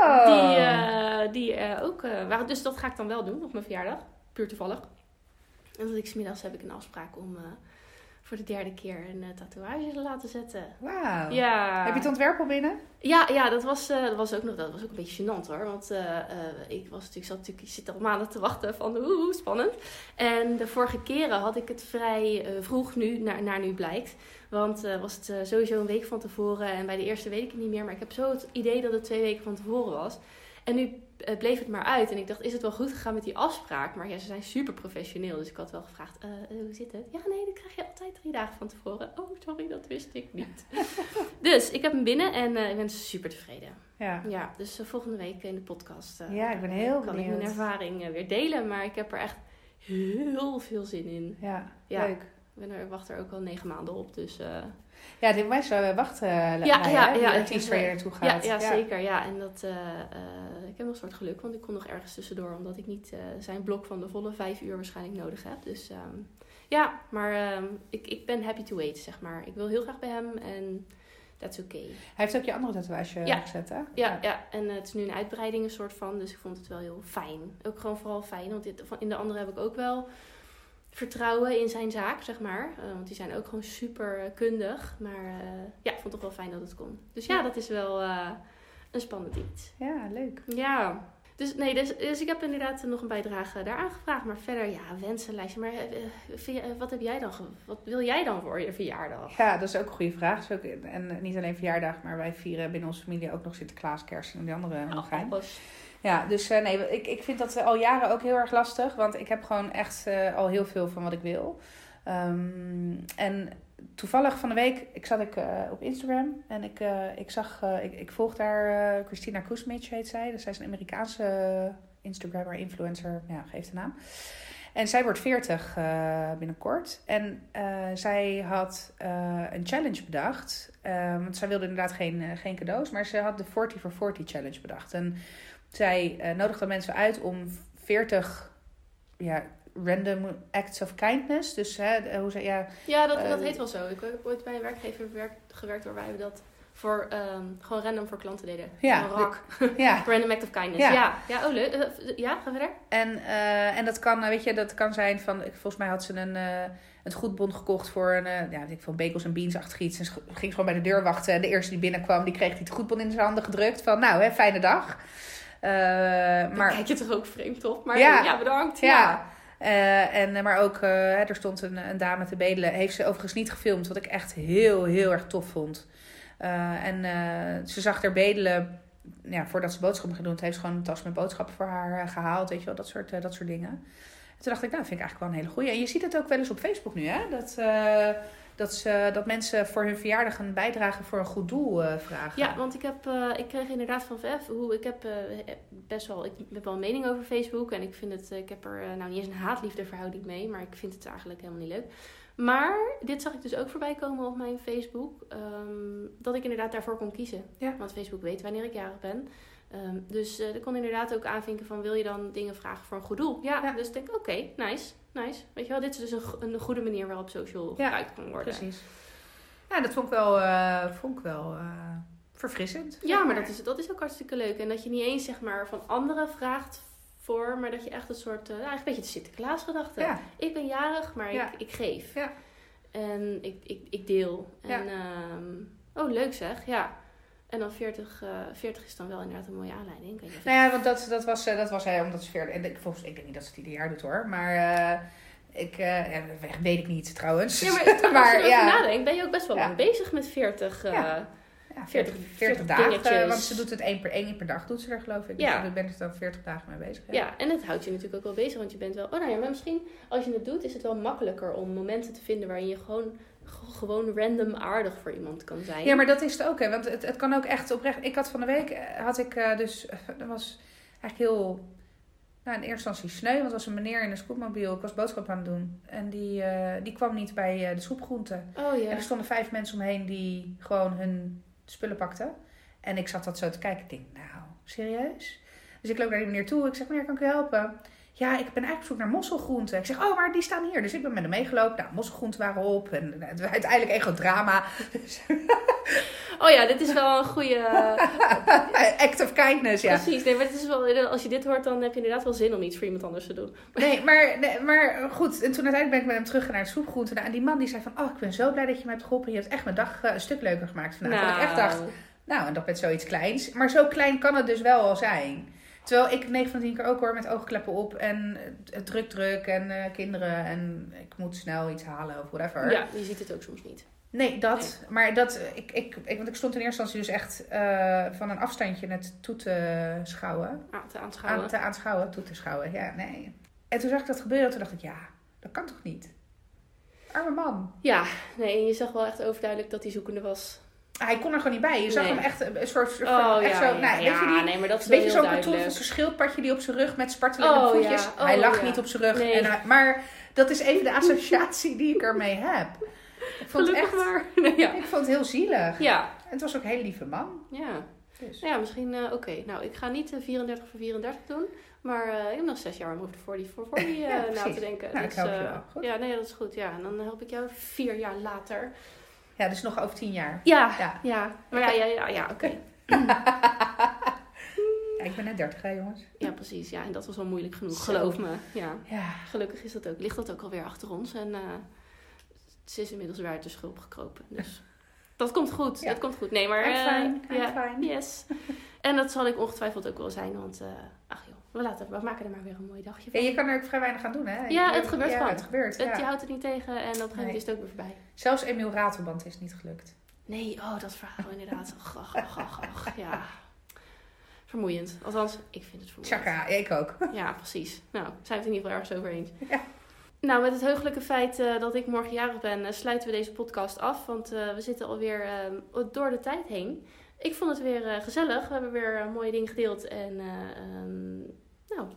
Oh. Die, eh, die ook waren. Dus dat ga ik dan wel doen op mijn verjaardag. Puur toevallig. En dat ik smiddags heb ik een afspraak om voor de derde keer een eh, tatoeage te laten zetten. Wauw. Ja. Heb je het ontwerp al binnen? Ja, ja dat, was, eh, dat, was ook nog, dat was ook een beetje gênant hoor. Want eh, ik, was natuurlijk, zat natuurlijk, ik zit al maanden te wachten van oeh, spannend. En de vorige keren had ik het vrij vroeg nu, naar, naar nu blijkt. Want was het sowieso een week van tevoren. En bij de eerste weet ik het niet meer. Maar ik heb zo het idee dat het twee weken van tevoren was. En nu bleef het maar uit. En ik dacht, is het wel goed gegaan met die afspraak? Maar ja, ze zijn super professioneel. Dus ik had wel gevraagd, eh, eh, hoe zit het? Ja, nee, dat krijg je altijd drie dagen van tevoren. Oh, sorry, dat wist ik niet. dus ik heb hem binnen en eh, ik ben super tevreden. Ja. Ja, dus volgende week in de podcast Ja, ik ben heel kan ik benieuwd. mijn ervaring weer delen. Maar ik heb er echt heel veel zin in. Ja, Ja. leuk. Ik ben er, wacht er ook al negen maanden op. Dus eh, Ja, dit was uh, wachten. Ja, ja, ja, is heb, waar je eh, naartoe ja, gaat. ja, zeker. Ja, en dat, eh, eh, ik heb nog een soort geluk, want ik kon nog ergens tussendoor, omdat ik niet eh, zijn blok van de volle vijf uur waarschijnlijk nodig heb. Dus ehm, ja, maar ehm, ik, ik ben happy to wait, zeg maar. Ik wil heel graag bij hem en that's okay. Hij heeft ook je andere tatoeage Ja. gezet, hè? Ja, ja. en eh, het is nu een uitbreiding een soort van, dus ik vond het wel heel fijn. Ook gewoon vooral fijn, want dit, van, in de andere heb ik ook wel vertrouwen in zijn zaak, zeg maar. Eh, want die zijn ook gewoon super eh, kundig. Maar eh, ja, ik vond het toch wel fijn dat het kon. Dus ja, Ja. dat is wel een spannend iets. Ja, leuk. Ja. Dus nee, dus, dus ik heb inderdaad nog een bijdrage daar aangevraagd. Maar verder, ja, wensenlijstje. Maar vind wat heb jij dan? Wat wil jij dan voor je verjaardag? Ja, dat is ook een goede vraag. Is ook, en niet alleen verjaardag, maar wij vieren binnen onze familie ook nog Sinterklaas, kerst en die andere. Alles. Ja, dus eh, nee, ik, ik vind dat eh, al jaren ook heel erg lastig. Want ik heb gewoon echt eh, al heel veel van wat ik wil. Ehm, en toevallig van de week, ik zat ik, op Instagram en ik, ik zag, ik, ik volg daar Christina Kuzmic heet zij. Dus zij is een Amerikaanse Instagrammer, influencer, ja, geeft de naam. En zij wordt 40 eh, binnenkort. En zij had een challenge bedacht. Eh, want zij wilde inderdaad geen, geen cadeaus. Maar ze had de 40 for 40 challenge bedacht. En zij eh nodigde mensen uit om 40 ja, random acts of kindness. Dus hè, hoe ze, ja, Ja, dat, Eh, dat heet wel zo. Ik heb ooit bij een werkgever werk- gewerkt waarbij we dat voor, ehm, gewoon random voor klanten deden. Ja, ja. Random act of kindness. Ja. Ja, ja, oh leuk. Eh, ja, ga verder. En, eh, en dat kan, eh, weet je, dat kan zijn van, volgens mij had ze een, eh een goedbon gekocht voor een, eh, ja, weet ik veel, bagels en beans achtig iets. En ze ging gewoon bij de deur wachten. En de eerste die binnenkwam, die kreeg die het goedbon in zijn handen gedrukt. Van, nou, hè, fijne dag. Eh, Maar... kijk je toch ook vreemd op. Maar Ja. ja, bedankt. Ja. Eh, en, eh, maar ook, er stond een, een dame te bedelen. Heeft ze overigens niet gefilmd, wat ik echt heel, heel erg tof vond. En ze zag haar bedelen, ja, voordat ze boodschappen ging doen. Heeft ze gewoon een tas met boodschappen voor haar eh, gehaald. Weet je wel, dat soort, dat soort dingen. En toen dacht ik, nou, dat vind ik eigenlijk wel een hele goeie. En je ziet het ook wel eens op Facebook nu, hè. Dat, dat, ze, dat mensen voor hun verjaardag een bijdrage voor een goed doel eh, vragen. Ja, want ik, heb, eh, ik kreeg inderdaad van Vef, hoe ik heb eh, best wel, ik heb wel een mening over Facebook en ik vind het, ik heb er nou niet eens een haatliefde verhouding mee, maar ik vind het eigenlijk helemaal niet leuk. Maar dit zag ik dus ook voorbij komen op mijn Facebook, ehm, dat ik inderdaad daarvoor kon kiezen. Ja. Want Facebook weet wanneer ik jarig ben. Ehm, dus eh ik kon inderdaad ook aanvinken van wil je dan dingen vragen voor een goed doel? Ja, Ja. dus ik denk oké, nice, nice. Weet je wel, dit is dus een, een goede manier waarop social Ja, gebruikt kan worden. Precies. Ja, dat vond ik wel, eh, vond ik wel eh, verfrissend. Ja, maar dat is, dat is ook hartstikke leuk. En dat je niet eens zeg maar van anderen vraagt voor, maar dat je echt een soort, eh, eigenlijk een beetje de Sinterklaas gedachte. Ja, Ik ben jarig, maar Ja. ik, ik geef. Ja. En ik, ik, ik deel. Ja. En, ehm, oh, leuk zeg, ja. En dan 40, eh 40 is dan wel inderdaad een mooie aanleiding. Ik Nou ja, want dat, dat was, eh, dat was hij omdat ze veertig. En ik, volgens, ik denk niet dat ze het ieder jaar doet hoor. Maar eh, ik, eh, ja, dat weet ik niet trouwens. Ja, maar, als je maar ja, nadenkt, ben je ook best wel Ja. lang bezig met 40. eh, Ja. ja, 40, 40 40 dagen. want ze doet het één per, één per dag, doet ze er geloof ik. Ja. Dus ik ben er dan 40 dagen mee bezig. Ja, en het houdt je natuurlijk ook wel bezig, want je bent wel... Oh nou ja, maar misschien als je het doet, is het wel makkelijker om momenten te vinden waarin je gewoon, gewoon random aardig voor iemand kan zijn. Ja, maar dat is het ook, hè. Want het, het kan ook echt oprecht... Ik had van de week, eh, had ik eh, dus... eh, dat was eigenlijk heel... Nou, in eerste instantie sneu, want er was een meneer in een scootmobiel. Ik was boodschappen aan het doen. En die, die kwam niet bij de soepgroenten. Oh ja. En er stonden vijf mensen omheen die gewoon hun spullen pakten. En ik zat dat zo te kijken. Ik denk, nou, serieus? Dus ik loop naar die meneer toe. Ik zeg, meneer, kan ik u helpen? Ja, ik ben eigenlijk op zoek naar mosselgroenten. Ik zeg, oh, maar die staan hier. Dus ik ben met hem meegelopen. Nou, mosselgroenten waren op. En uiteindelijk echt een drama. Oh ja, dit is wel een goede... Act of kindness, ja. Precies, nee, maar het is wel, als je dit hoort, dan heb je inderdaad wel zin om iets voor iemand anders te doen. Nee, maar, nee, maar goed. En toen uiteindelijk ben ik met hem terug naar de soepgroenten. Nou, en die man die zei van, oh, ik ben zo blij dat je me hebt geholpen. Je hebt echt mijn dag eh, een stuk leuker gemaakt vandaag. Want ik echt dacht, Nou, en dat met zoiets kleins. Maar zo klein kan het dus wel al zijn. Terwijl ik 9 van 10 keer ook hoor met oogkleppen op en het druk druk en eh, kinderen en ik moet snel iets halen of whatever. Ja, je ziet het ook soms niet. Nee, dat. Maar dat, ik, ik, ik, want ik stond in eerste instantie dus echt eh, van een afstandje het toe te schouwen. Ah, te aanschouwen. Aan, te aanschouwen, toe te schouwen, ja, nee. En toen zag ik dat gebeuren, toen dacht ik, ja, dat kan toch niet? Arme man. Ja, nee, je zag wel echt overduidelijk dat hij zoekende was. Ah, Hij kon er gewoon niet bij. Je zag Nee. hem echt een soort, Oh echt ja, zo, ja, nou, weet ja, je die, nee, maar dat is Een wel beetje zo'n cartoon duidelijk. van zo'n schildpadje die op zijn rug met spartelende Oh, voetjes. ja. Oh, hij lag niet op zijn rug. Nee. En hij- maar dat is even de associatie die ik ermee heb. Ik vond het Gelukkig echt, maar. Nee, ik vond het heel zielig. Ja, En het was ook een hele lieve man. ja. Dus. Ja, misschien, eh, oké. Nou, ik ga niet eh, 34 voor 34 doen. Maar eh, ik heb nog zes jaar om over voor die, voor, voor die eh, Ja, na te denken. Nou, ik Dus, help je eh, wel. Goed. Ja, nee, dat is goed. Ja, en dan help ik jou vier jaar later. Ja, dus nog over tien jaar. Ja, Ja. ja. Maar ja, ja, ja, ja oké. Ja, ik ben net dertig, hè jongens. Ja, precies. Ja, en dat was wel moeilijk genoeg. Zo. Geloof me. Ja, Ja. gelukkig is dat ook. Ligt dat ook alweer achter ons. En eh, ze is inmiddels weer uit de schulp gekropen. Dus dat komt goed. Dat komt goed. Nee, maar... I'm eh, I'm fine. Yes. En dat zal ik ongetwijfeld ook wel zijn. Want, eh, ach. We, laten, we maken er maar weer een mooi dagje Ja, van. je kan er ook vrij weinig aan doen, hè? Ja, het gebeurt ja, gewoon. het gebeurt, Het. Je houdt het niet tegen en op een gegeven moment is het ook weer voorbij. Zelfs Emiel Ratelband is niet gelukt. Nee, oh, dat verhaal inderdaad. Ach, ach, ach, ach, ach, ja. Vermoeiend. Althans, ik vind het vermoeiend. Ja, ik ook. Ja, precies. Nou, zijn we het in ieder geval ergens over eens. Ja. Nou, met het heugelijke feit eh, dat ik morgen jarig ben, eh, sluiten we deze podcast af. Want eh, we zitten alweer door de tijd heen. Ik vond het weer gezellig. We hebben weer eh, mooie dingen gedeeld. En eh, ehm, nou,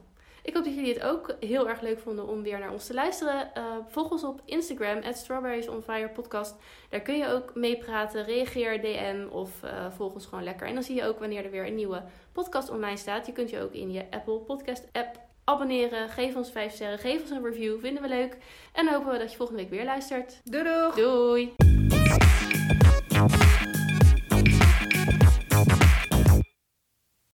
ik hoop dat jullie het ook heel erg leuk vonden om weer naar ons te luisteren. Eh, volg ons op Instagram, at Strawberries on Fire podcast. Daar kun je ook meepraten, reageer, DM of eh, volg ons gewoon lekker. En dan zie je ook wanneer er weer een nieuwe podcast online staat. Je kunt je ook in je Apple Podcast app abonneren. Geef ons 5 sterren, geef ons een review, vinden we leuk. En dan hopen we dat je volgende week weer luistert. Doei doeg! Doei!